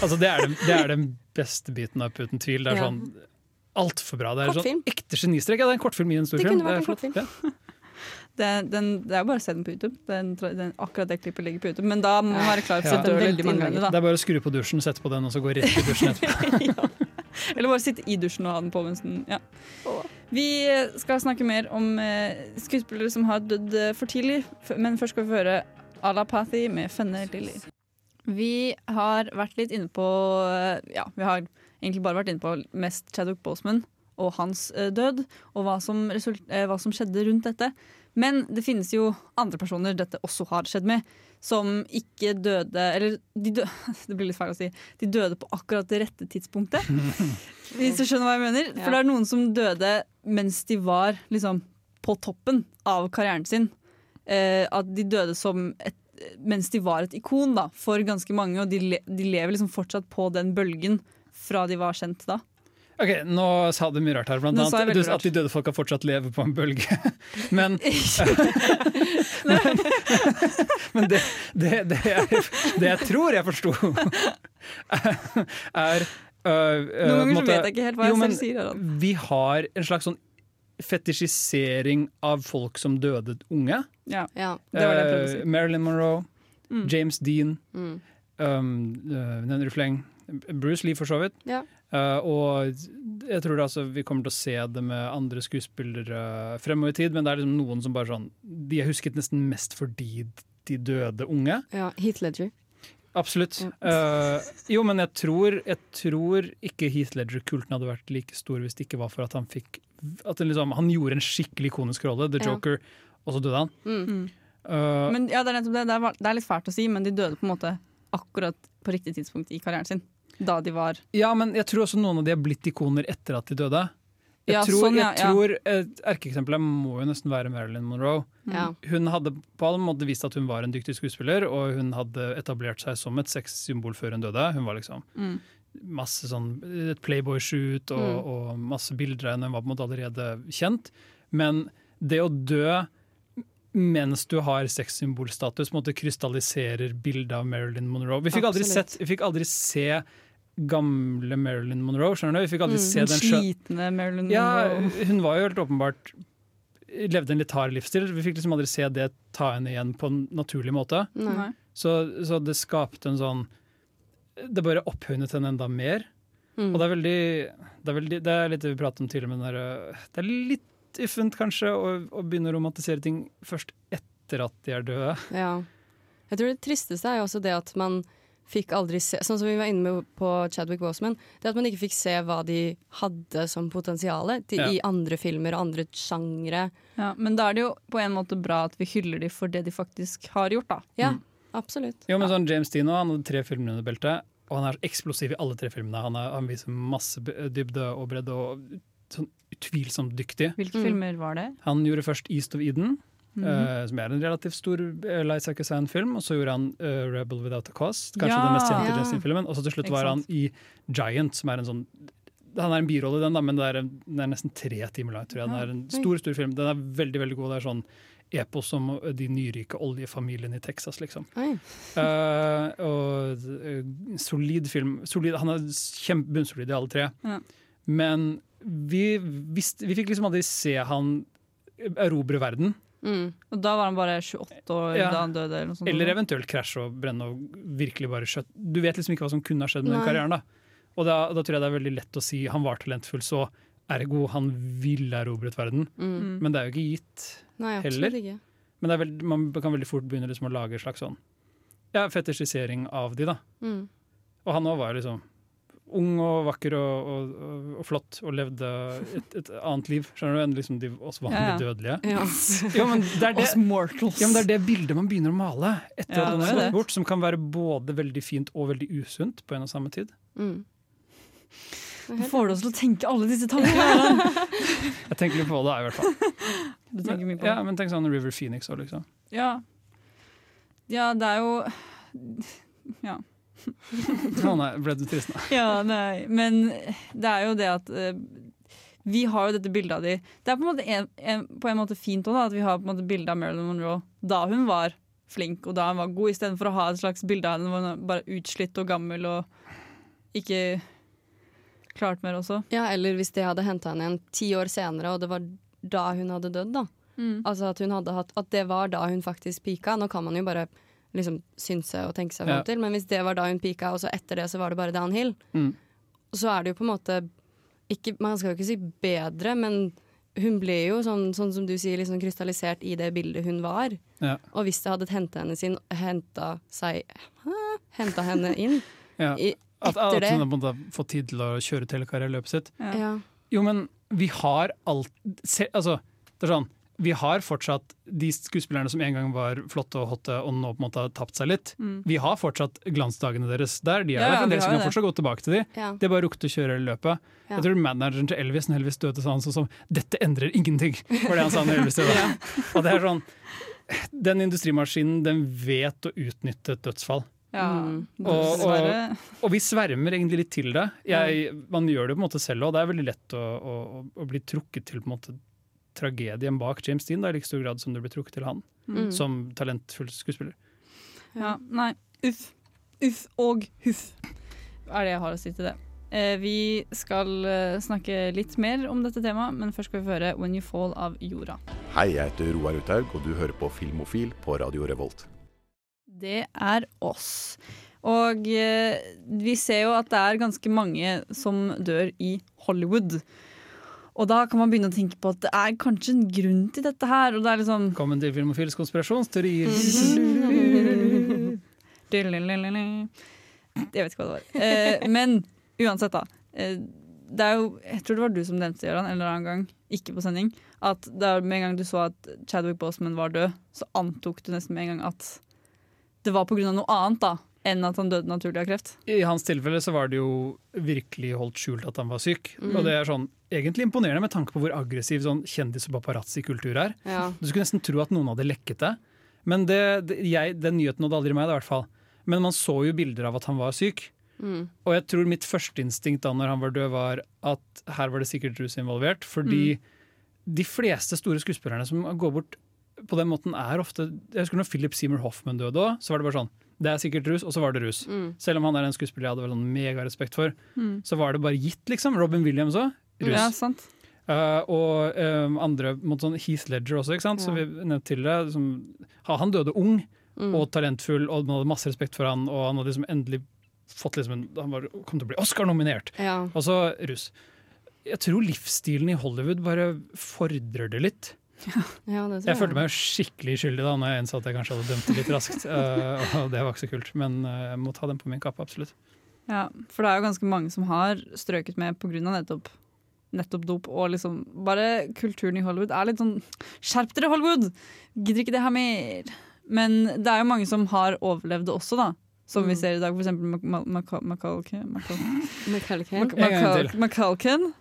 Altså, det, er den, det er den beste biten av Up, uten tvil. Det er Ja. sånn altfor bra. Det er Kortfilm. sånn ekte genistrek. Ja, det er en kortfilm i en stor Det film. kunne vært er en kortfilm. Det, den, det er jo bare å se den på YouTube. Den, den, akkurat det klippet ligger på YouTube. Men da må man være klar for Ja. å den Veldig mange innvendig, Det er bare å skru på dusjen, sette på den, og så gå rett i dusjen etterpå. Eller bare sitte i dusjen og ha den på mens den ja. Vi skal snakke mer om eh, skuespillere som har dødd eh, for tidlig, men først skal vi få høre Alapathy med Fenne Lilly. Vi har vært litt inne på eh, Ja, vi har egentlig bare vært inne på mest Chadwick Boseman og hans eh, død, og hva som, eh, hva som skjedde rundt dette. Men det finnes jo andre personer dette også har skjedd med, som ikke døde Eller de døde, det blir litt feil å si. De døde på akkurat det rette tidspunktet. Hvis du skjønner hva jeg mener. For det er noen som døde mens de var liksom på toppen av karrieren sin. Eh, at de døde som et, mens de var et ikon da, for ganske mange, og de, le, de lever liksom fortsatt på den bølgen fra de var kjent da. Ok, Nå sa du mye rart her. Blant annet at de døde folka fortsatt lever på en bølge. Men, men det, det, det, jeg, det jeg tror jeg forsto, er øh, øh, Noen ganger så vet jeg ikke helt hva jeg Jo, men selv sier. Harald. Vi har en slags sånn fetisjisering av folk som døde unge. Ja, Ja. det var det jeg prøvde å si. Eh, Marilyn Monroe, Mm. James Dean, Mm. um, uh, nevner du fleng. Bruce Lee, for så vidt. Ja. Uh, og jeg tror altså vi kommer til å se det med andre skuespillere fremover i tid, men det er liksom noen som bare sånn De er husket nesten mest fordi de døde unge. Ja, Heath Ledger. Absolutt. Uh, jo, men jeg tror, jeg tror ikke Heath Ledger-kulten hadde vært like stor hvis det ikke var for at han fikk At liksom, Han gjorde en skikkelig ikonisk rolle, The Ja. Joker, og så døde han. Mm. Uh, Men ja, det er det. Det er, det er litt fælt å si, men de døde på en måte akkurat på riktig tidspunkt i karrieren sin. Da de var Ja, men jeg tror også noen av de er blitt ikoner etter at de døde. Jeg Ja, tror, sånn, ja, jeg ja. tror Et erkeeksempel må jo nesten være Marilyn Monroe. Ja. Hun hadde på alle måter vist at hun var en dyktig skuespiller, og hun hadde etablert seg som et sexsymbol før hun døde. Hun var liksom Mm. masse sånn et Playboy-shoot og, Mm. og masse bilder av henne. Hun var på en måte allerede kjent. Men det å dø mens du har sexsymbolstatus, måte krystalliserer bildet av Marilyn Monroe. Vi fikk, aldri sett, vi fikk aldri se gamle Marilyn Monroe, skjønner du? Vi fikk aldri Mm, se den slitne Marilyn ja, Monroe. hun var jo helt åpenbart Levde en litt hard livsstil. Vi fikk liksom aldri se det ta henne igjen på en naturlig måte. Så, så det skapte en sånn Det bare opphøynet henne enda mer. Mm. Og det er veldig det er, veldig, det er litt det vi pratet om tidligere, men det er, det er litt uffent kanskje å, å begynne å romantisere ting først etter at de er døde. Ja. Jeg tror det tristeste er jo også det at man fikk aldri se Sånn som vi var inne med på Chadwick Boseman. Det at man ikke fikk se hva de hadde som potensial Ja. i andre filmer og andre sjangre. Ja, men da er det jo på en måte bra at vi hyller dem for det de faktisk har gjort, da. Ja, Mm. absolutt. Jo, men sånn James Dean han hadde tre filmer under beltet, og han er eksplosiv i alle tre filmene. Han, er, han viser masse dybde og bredde og sånn utvilsomt dyktig. Hvilke filmer var det? Han gjorde først East of Eden, Eh, som er en relativt stor uh, Liza Kazan-film. Og så gjorde han uh, Rebel Without a Cost', kanskje Ja! den mest kjente Ja. Dean-filmen. Og så til slutt var han i Giant, som er en sånn han er en birolle i den, da, men det er, den er nesten tre timer lang. tror jeg. Den er en stor stor film. Den er veldig veldig god. Det er sånn epos om de nyrike oljefamiliene i Texas, liksom. Eh, og eh, solid film. Solid, han er kjempebunnsolid i alle tre. Ja. Men vi, visste, vi fikk liksom aldri se han erobre verden. Og da var han bare 28 år Ja. da han døde? Eller, noe sånt. Eller eventuelt krasje og brenne og virkelig bare skjøtt. Du vet liksom ikke hva som kunne ha skjedd med den karrieren. da. Og da, da tror jeg det er veldig lett å si han var talentfull, så ergo han ville erobret verden. Mm. Men det er jo ikke gitt Nei, heller. ikke. Men det er veld, man kan veldig fort begynne liksom å lage en slags sånn ja, fetisjisering av de, da. Mm. Og han òg var jo liksom ung og vakker og, og, og, og flott og levde et, et annet liv skjønner du, enn liksom de oss vanlige Ja, ja. dødelige. Ja. ja. men det er det, Oss mortals. ja, men det er det bildet man begynner å male etter at det er bort, som kan være både veldig fint og veldig usunt på en og samme tid. Mm. Du får det oss til å tenke alle disse tankene? Jeg tenker litt på det, i hvert fall. Du tenker mye på det. Ja, men tenk sånn River Phoenix òg, liksom. Ja. ja, det er jo Ja. Å nei, ble du trist nå? Ja, nei, men det er jo det at uh, vi har jo dette bildet av de Det er på en måte, en, en, på en måte fint også, da, at vi har på en måte bilde av Marilyn Monroe da hun var flink og da hun var god, istedenfor å ha et slags bilde av henne hvor hun bare utslitt og gammel og ikke klart mer også. Ja, eller hvis det hadde henta henne igjen ti år senere, og det var da hun hadde dødd, da. Mm. Altså at, hun hadde hatt, at det var da hun faktisk pika. Nå kan man jo bare liksom synse og tenke seg Ja. til, men hvis det var da hun pika, og så etter det så var det bare downhill, Mm. så er det jo på en måte ikke, Man skal jo ikke si bedre, men hun ble jo sånn, sånn som du sier, liksom krystallisert i det bildet hun var. Ja. Og hvis det hadde henta henne sin Henta seg Henta henne inn Ja. i, At, etter at det hun hadde fått tid til å kjøre telekarriere i løpet sitt. Ja. Jo, men vi har alt se, Altså, det er sånn vi har fortsatt de skuespillerne som en gang var flotte og hotte, og nå på en måte har tapt seg litt. Mm. Vi har fortsatt glansdagene deres der. De er Ja, der ja, fremdeles, ja, vi kan fortsatt gå tilbake til de. Ja. Det er bare rukket å kjøre løpet. Ja. Jeg tror manageren til Elvis når Elvis døde, sa han sånn som 'Dette endrer ingenting', var det han sa når Elvis døde. Og det er sånn Den industrimaskinen, den vet å utnytte et dødsfall. Ja, Mm. Og, og, og vi svermer egentlig litt til det. Jeg, man gjør det på en måte selv òg. Det er veldig lett å, å, å- å bli trukket til på en måte tragedien bak James Dean, da, i like stor grad som du blir trukket til han Mm. som talentfull skuespiller. Ja, nei, uff. Uff og huff er det jeg har å si til det. Eh, vi skal eh, snakke litt mer om dette temaet, men først skal vi høre 'When You Fall' av Jorda. Hei, jeg heter Roar Uthaug, og du hører på Filmofil på Radio Revolt. Det er oss. Og eh, vi ser jo at det er ganske mange som dør i Hollywood. Og da kan man begynne å tenke på at det er kanskje en grunn til dette her. Og det er liksom Velkommen til Filmofils konspirasjonsteorier. Jeg vet ikke hva det var. Eh, men uansett, da. Eh, det er jo, jeg tror det var du som nevnte det, en eller annen gang, ikke på sending, at det er med en gang du så at Chadwick Boseman var død, så antok du nesten med en gang at det var pga. noe annet da, enn at han døde naturlig av kreft. I hans tilfelle så var det jo virkelig holdt skjult at han var syk. Mm. Og det er sånn egentlig imponerende med tanke på hvor aggressiv sånn kjendis- og paparazzi-kultur er. Ja. Du skulle nesten tro at noen hadde lekket det. Men det, det, jeg, den nyheten nådde aldri meg, i hvert fall. Men man så jo bilder av at han var syk. Mm. Og jeg tror mitt førsteinstinkt da når han var død, var at her var det sikkert rus involvert. Fordi de fleste store skuespillerne som går bort på den måten, er ofte Jeg husker når Philip Seymour Hoffman døde òg, så var det bare sånn Det er sikkert rus, og så var det rus. Mm. Selv om han er en skuespiller jeg hadde vel sånn megarespekt for, Mm. så var det bare gitt, liksom. Robin Williams òg. Rus. Ja, sant. Uh, og um, andre mot sånn Heath Ledger også, ikke sant? som vi nevnte tidligere. Som, han døde ung Mm. og talentfull, og man hadde masse respekt for han, og han hadde liksom endelig fått liksom en, Han var, kom til å bli Oscar-nominert! Ja. Og så rus. Jeg tror livsstilen i Hollywood bare fordrer det litt. Ja, det tror Jeg følte meg jo skikkelig skyldig da når jeg innså at jeg kanskje hadde dømt det litt raskt. uh, og det var ikke så kult, men uh, jeg må ta den på min kappe, absolutt. Ja, for det er jo ganske mange som har strøket med pga. nettopp nettopp dop. Og liksom bare kulturen i Hollywood er litt sånn Skjerp dere, Hollywood! Gidder ikke det her mer? Men det er jo mange som har overlevd det også, da. Som vi Mm. ser i dag, for eksempel Mac- Mac- Mac-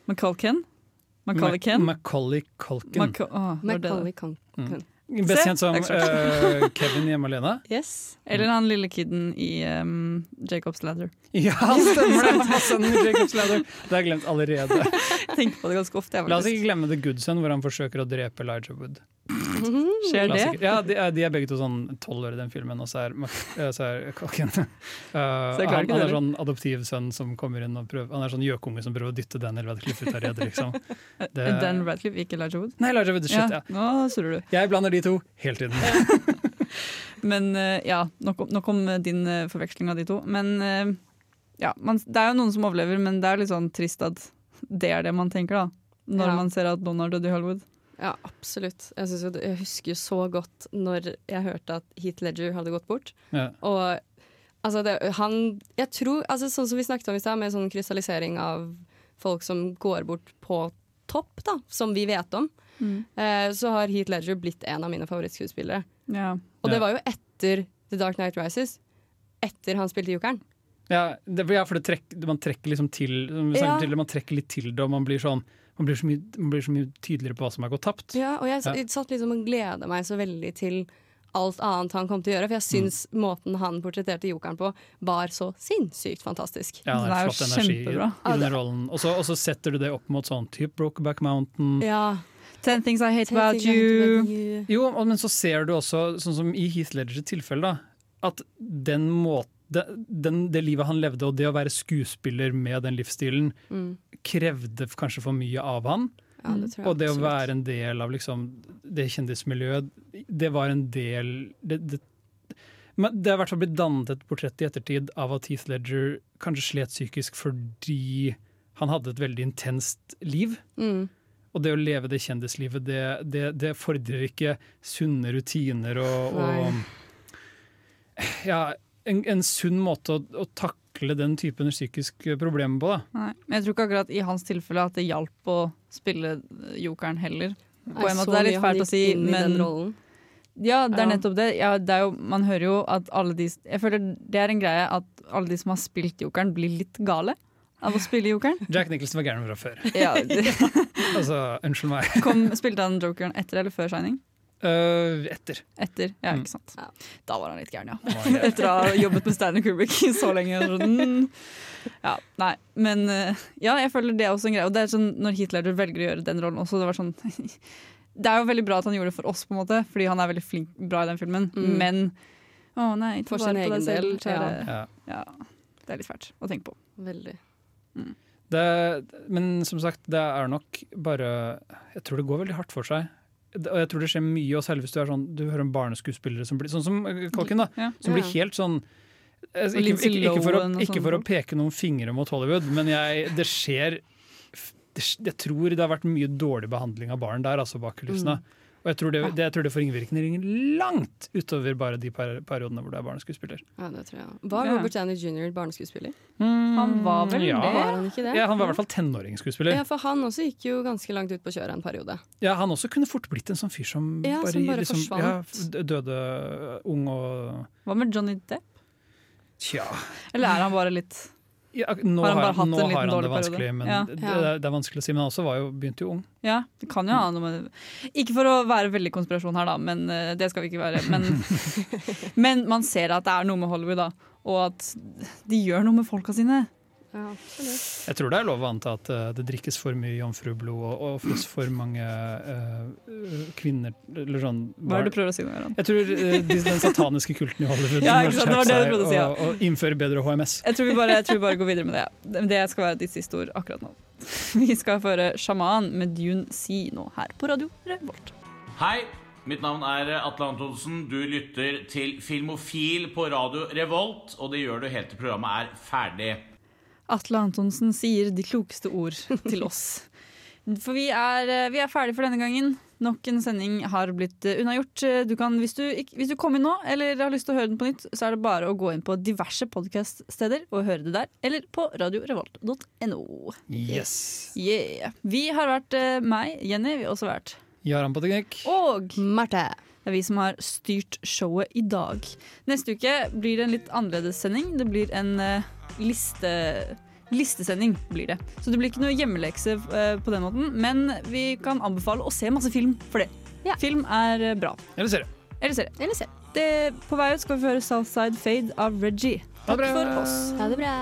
McCulkin. Macaulay Ken? Macaulay Culkin. Maca- det? Macaulay Culkin. Best kjent som uh, Kevin hjemme alene. Yes. Eller han lille kiden i um, Jacob's Ladder. Ja, stemmer det! Sønnen i Jacob's Ladder. Det har jeg glemt allerede. Jeg tenker på det ganske ofte. Jeg, La oss ikke glemme The Good Son, hvor han forsøker å drepe Elijah Wood. Skjer det? Ja, de er, de er begge to sånn tolv år i den filmen, og så er, eh, så er kokken uh, så han, han er sånn adoptivsønn som kommer inn og prøver Han er sånn gjøkunge som prøver å dytte Daniel Radcliffe ut av redet, liksom. Det- Dan Radcliffe, ikke Elijah Wood? Nei, Elijah Wood, shit, ja. Nå du. Jeg blander de to hele tiden. Men uh, ja, nok nok om din uh, forveksling av de to. Men ja, man, det er jo noen som overlever, men det er litt sånn trist at det er det man tenker, da. Når Ja. man ser at har dødd i Hollywood. Ja, absolutt. Jeg, jo, jeg husker jo så godt når jeg hørte at Heath Ledger hadde gått bort. Ja. Og altså, det, han Jeg tror altså, Sånn som vi snakket om i stad, med sånn krystallisering av folk som går bort på topp, da, som vi vet om, Mm. eh, så har Heath Ledger blitt en av mine favorittskuespillere. Ja. Og det var jo etter The Dark Night Rises. Etter han spilte Jokeren. Ja, det, ja for det trekk, man trekker liksom til som vi Ja. til Man trekker litt til det, og man blir sånn man blir, så mye, man blir så mye tydeligere på hva som har gått tapt. Ja, og jeg Ja. satt liksom og gleda meg så veldig til alt annet han kom til å gjøre. For jeg syns måten han portretterte jokeren på, var så sinnssykt fantastisk. Ja, det er flott energi i, kjempebra. i den rollen. Og så og så setter du det opp mot sånn type Brokeback Mountain. Ja. Ten things I hate Ten about I hate you. about you. Jo, og- men så ser du også, sånn som i Heath Ledgers tilfelle, da, at den måten den, det livet han levde, og det å være skuespiller med den livsstilen, Mm. krevde kanskje for mye av han. Ja, det Og det å være en del av liksom, det kjendismiljøet, det var en del det, det, men det har i hvert fall blitt dannet et portrett i ettertid av at Heath Ledger kanskje slet psykisk fordi han hadde et veldig intenst liv. Mm. Og det å leve det kjendislivet, det, det, det fordrer ikke sunne rutiner og, og ja, en, en sunn måte å, å takle den typen psykiske problemer på. Da. Nei, men jeg tror ikke akkurat i hans tilfelle at det hjalp å spille jokeren heller. På en måte, det er litt fælt å si, men. Ja, det er nettopp det. Ja, det er jo, man hører jo at alle de Jeg føler det er en greie at alle de som har spilt jokeren, blir litt gale av å spille jokeren. Jack Nicholson var gæren fra før. Ja, det, altså, unnskyld meg. kom, spilte han jokeren etter eller før Shining? Øh, etter. Etter, ja, Mm. ikke sant. Da var han litt gæren, ja. Etter å ha jobbet med Stanley Kubrick så lenge. Sånn. Ja, nei, men eh, ja, jeg føler det er også en greie. Og det er sånn, når Hitler velger å gjøre den rollen også, det var sånn Det er jo veldig bra at han gjorde det for oss, på en måte, fordi han er veldig flink, bra i den filmen, Mm. men å nei, For sin egen del. Ja. Ja, det er litt fælt å tenke på. Veldig. Det, men som sagt, det er nok bare Jeg tror det går veldig hardt for seg. Og jeg tror det skjer mye, og særlig hvis du er sånn Du hører om barneskuespillere som blir sånn som eh, Kalken, da. Ja. Som blir helt sånn Altså, ikke, ikke, ikke, for å, ikke for å peke noen fingre mot Hollywood, men jeg, det skjer det, Jeg tror det har vært mye dårlig behandling av barn der, altså bak kulissene. Mm. Og jeg tror det, det, jeg tror det får ringvirkninger langt utover bare de per, periodene hvor du er barneskuespiller. Ja, det tror jeg. Var Ja. Robert Downey jr. barneskuespiller? Han var vel ja. det? Var han ikke det? Ja, han var i hvert fall tenåringsskuespiller. Ja, for han også gikk jo ganske langt ut på kjøret en periode. Ja, han også kunne fort blitt en sånn fyr som Ja, bare, som bare liksom, forsvant. Ja, døde ung og Hva med Johnny Depp? Tja Eller er han bare litt ja, Nå Har han bare hatt nå en liten han det dårlig periode? vanskelig, men Ja. det, Ja. det er vanskelig å si. Men han også var jo, begynte jo ung. Ja, det kan jo ha noe med Ikke for å være veldig konspirasjon her, da, men eh, det skal vi ikke være. Men, men man ser at det er noe med Hollywood, da. Og at de gjør noe med folka sine. Jeg tror det er lov å anta at eh, det drikkes for mye jomfrublod og, og fås for mange eh, kvinner eller sånn Hva er det du prøver å si nå? Jeg tror uh, de, den sataniske kulten i Hollywood Ja, ikke sant, det var det du prøvde å si, ja. og, og innføre bedre HMS. Jeg tror vi bare, jeg tror vi bare går videre med det. Det skal være ditt siste ord akkurat nå. Vi skal føre 'Sjaman' med Dune Si nå her på Radio Revolt. Hei, mitt navn er Atle Antonsen. Du lytter til Filmofil på radio Revolt, og det gjør du helt til programmet er ferdig. Atle Antonsen sier de klokeste ord til oss. For vi er, eh, vi er ferdige for denne gangen. Nok en sending har blitt eh, unnagjort. Du kan, hvis, du, hvis du kom inn nå eller har lyst til å høre den på nytt, så er det bare å gå inn på diverse podkaststeder og høre det der. Eller på radiorevolt.no. Yes. Yeah. Vi har vært eh, meg, Jenny. Vi har også vært Jaran på teknikk. Og Marte. Det er vi som har styrt showet i dag. Neste uke blir det en litt annerledes sending. Det blir en eh, liste, listesending. blir det. Så det blir ikke noe hjemmelekse eh, på den måten, men vi kan anbefale å se masse film for det. Film er eh, bra. Eller serie. Eller serie. Det, på vei ut skal vi høre Southside Fade av Reggie. Takk for oss. Ha det bra.